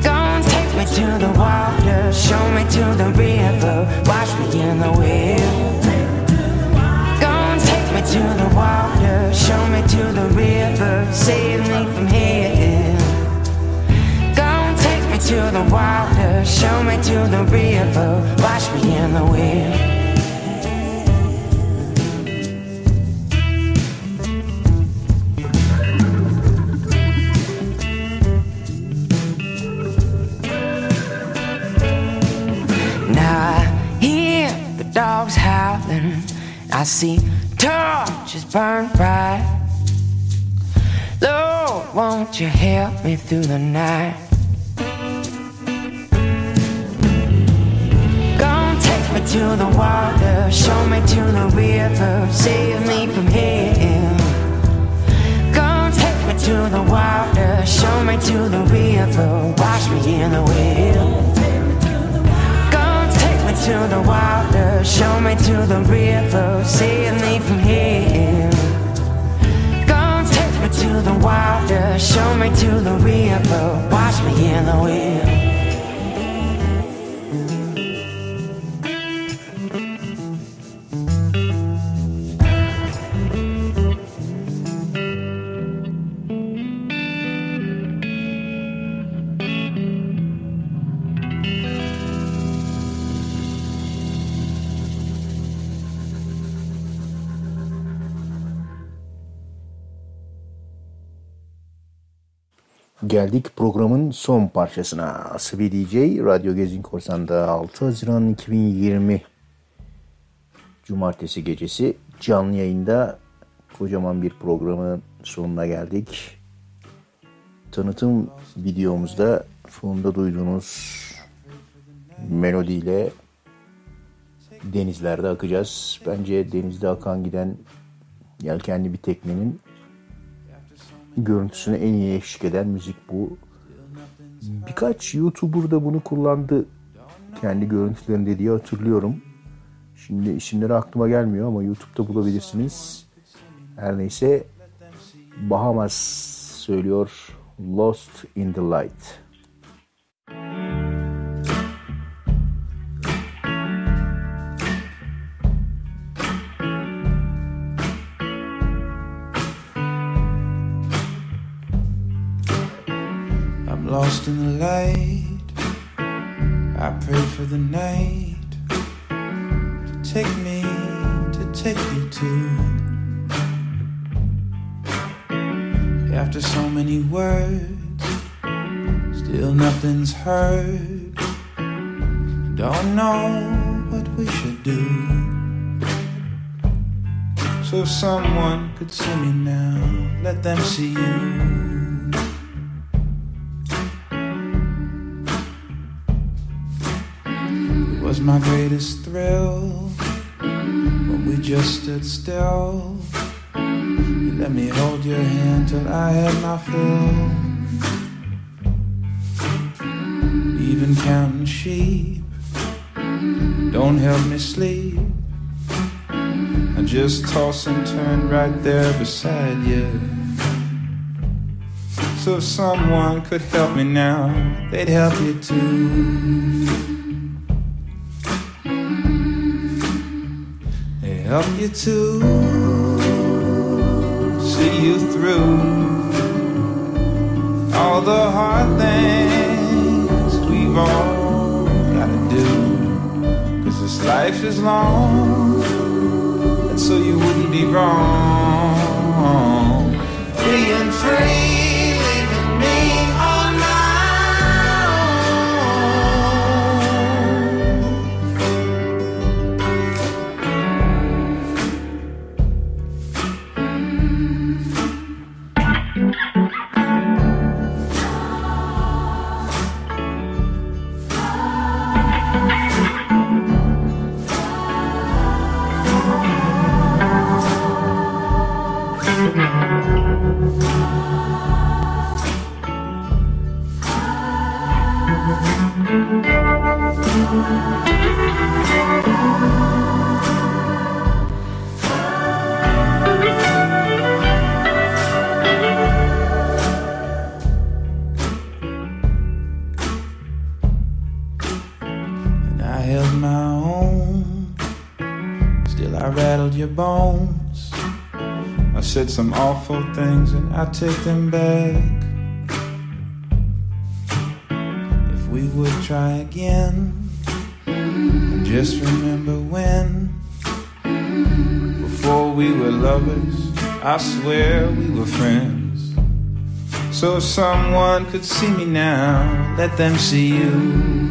Gonna take me to the water, show me to the river, wash me in the well. Gonna take me to the water, show me to the river, save me from hell. Gonna take me to the water, show me to the river, wash me in the well. I see torches burn bright. Lord, won't you help me through the night? Gonna take me to the water, show me to the river, save me from hell. Gonna take me to the water, show me to the river, wash me in the well. To the water, show me to the river, save me from here. Gonna take me to the water, show me to the river, wash me in the well. Geldik programın son parçasına. Asibi DJ, Radyo Gezin Korsan'da 6 Haziran 2020 Cumartesi gecesi canlı yayında kocaman bir programın sonuna geldik. Tanıtım videomuzda fonda duyduğunuz melodiyle denizlerde akacağız. Bence denizde akan giden yelkenli bir teknenin görüntüsüne en iyi eşlik eden müzik bu. Birkaç YouTuber da bunu kullandı kendi görüntülerinde diye hatırlıyorum. Şimdi isimleri aklıma gelmiyor ama YouTube'da bulabilirsiniz. Her neyse Bahamas söylüyor Lost in the Light. Lost in the light. I pray for the night to take me, to take me to. After so many words, still nothing's heard. Don't know what we should do. So someone could see me now, let them see you. My greatest thrill when we just stood still. You let me hold your hand till I had my fill. Even counting sheep don't help me sleep. I just toss and turn right there beside you. So if someone could help me now, they'd help you too. Help you to see you through all the hard things we've all gotta do. Cause this life is long, and so you wouldn't be wrong. Being free, some awful things, and I take them back. If we would try again, just remember when. Before we were lovers, I swear we were friends. So if someone could see me now, let them see you.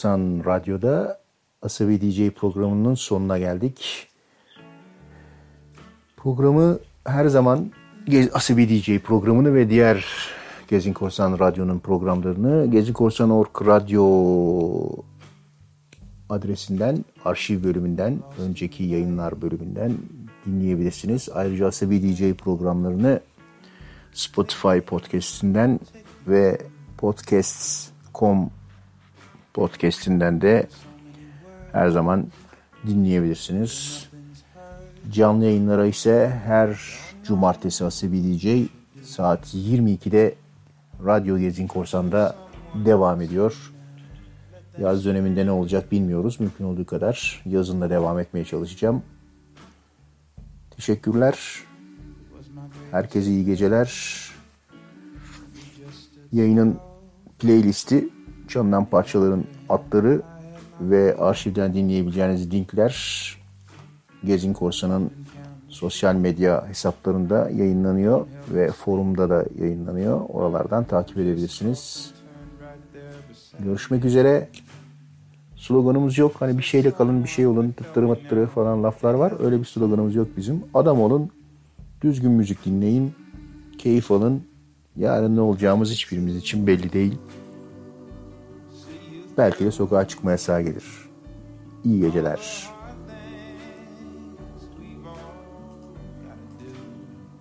Gezin Korsan Radyo'da Asabi DJ programının sonuna geldik. Programı her zaman Asabi DJ programını ve diğer Gezin Korsan Radyo'nun programlarını gezinkorsan.org radyo adresinden, arşiv bölümünden, önceki yayınlar bölümünden dinleyebilirsiniz. Ayrıca Asabi DJ programlarını Spotify podcast'inden ve podcasts.com podcast'inden de her zaman dinleyebilirsiniz. Canlı yayınlara ise her cumartesi Asabi DJ saat 22'de Radyo Gezin Korsan'da devam ediyor. Yaz döneminde ne olacak bilmiyoruz. Mümkün olduğu kadar yazında devam etmeye çalışacağım. Teşekkürler. Herkese iyi geceler. Yayının playlisti, çalınan parçaların adları ve arşivden dinleyebileceğiniz linkler Gezin Korsan'ın sosyal medya hesaplarında yayınlanıyor ve forumda da yayınlanıyor. Oralardan takip edebilirsiniz. Görüşmek üzere. Sloganımız yok. Hani bir şeyle kalın, bir şey olun, tıttırı mıttırı falan laflar var. Öyle bir sloganımız yok bizim. Adam olun, düzgün müzik dinleyin, keyif alın. Yarın ne olacağımız hiçbirimiz için belli değil. Belki de sokağa çıkma yasağı gelir. İyi geceler.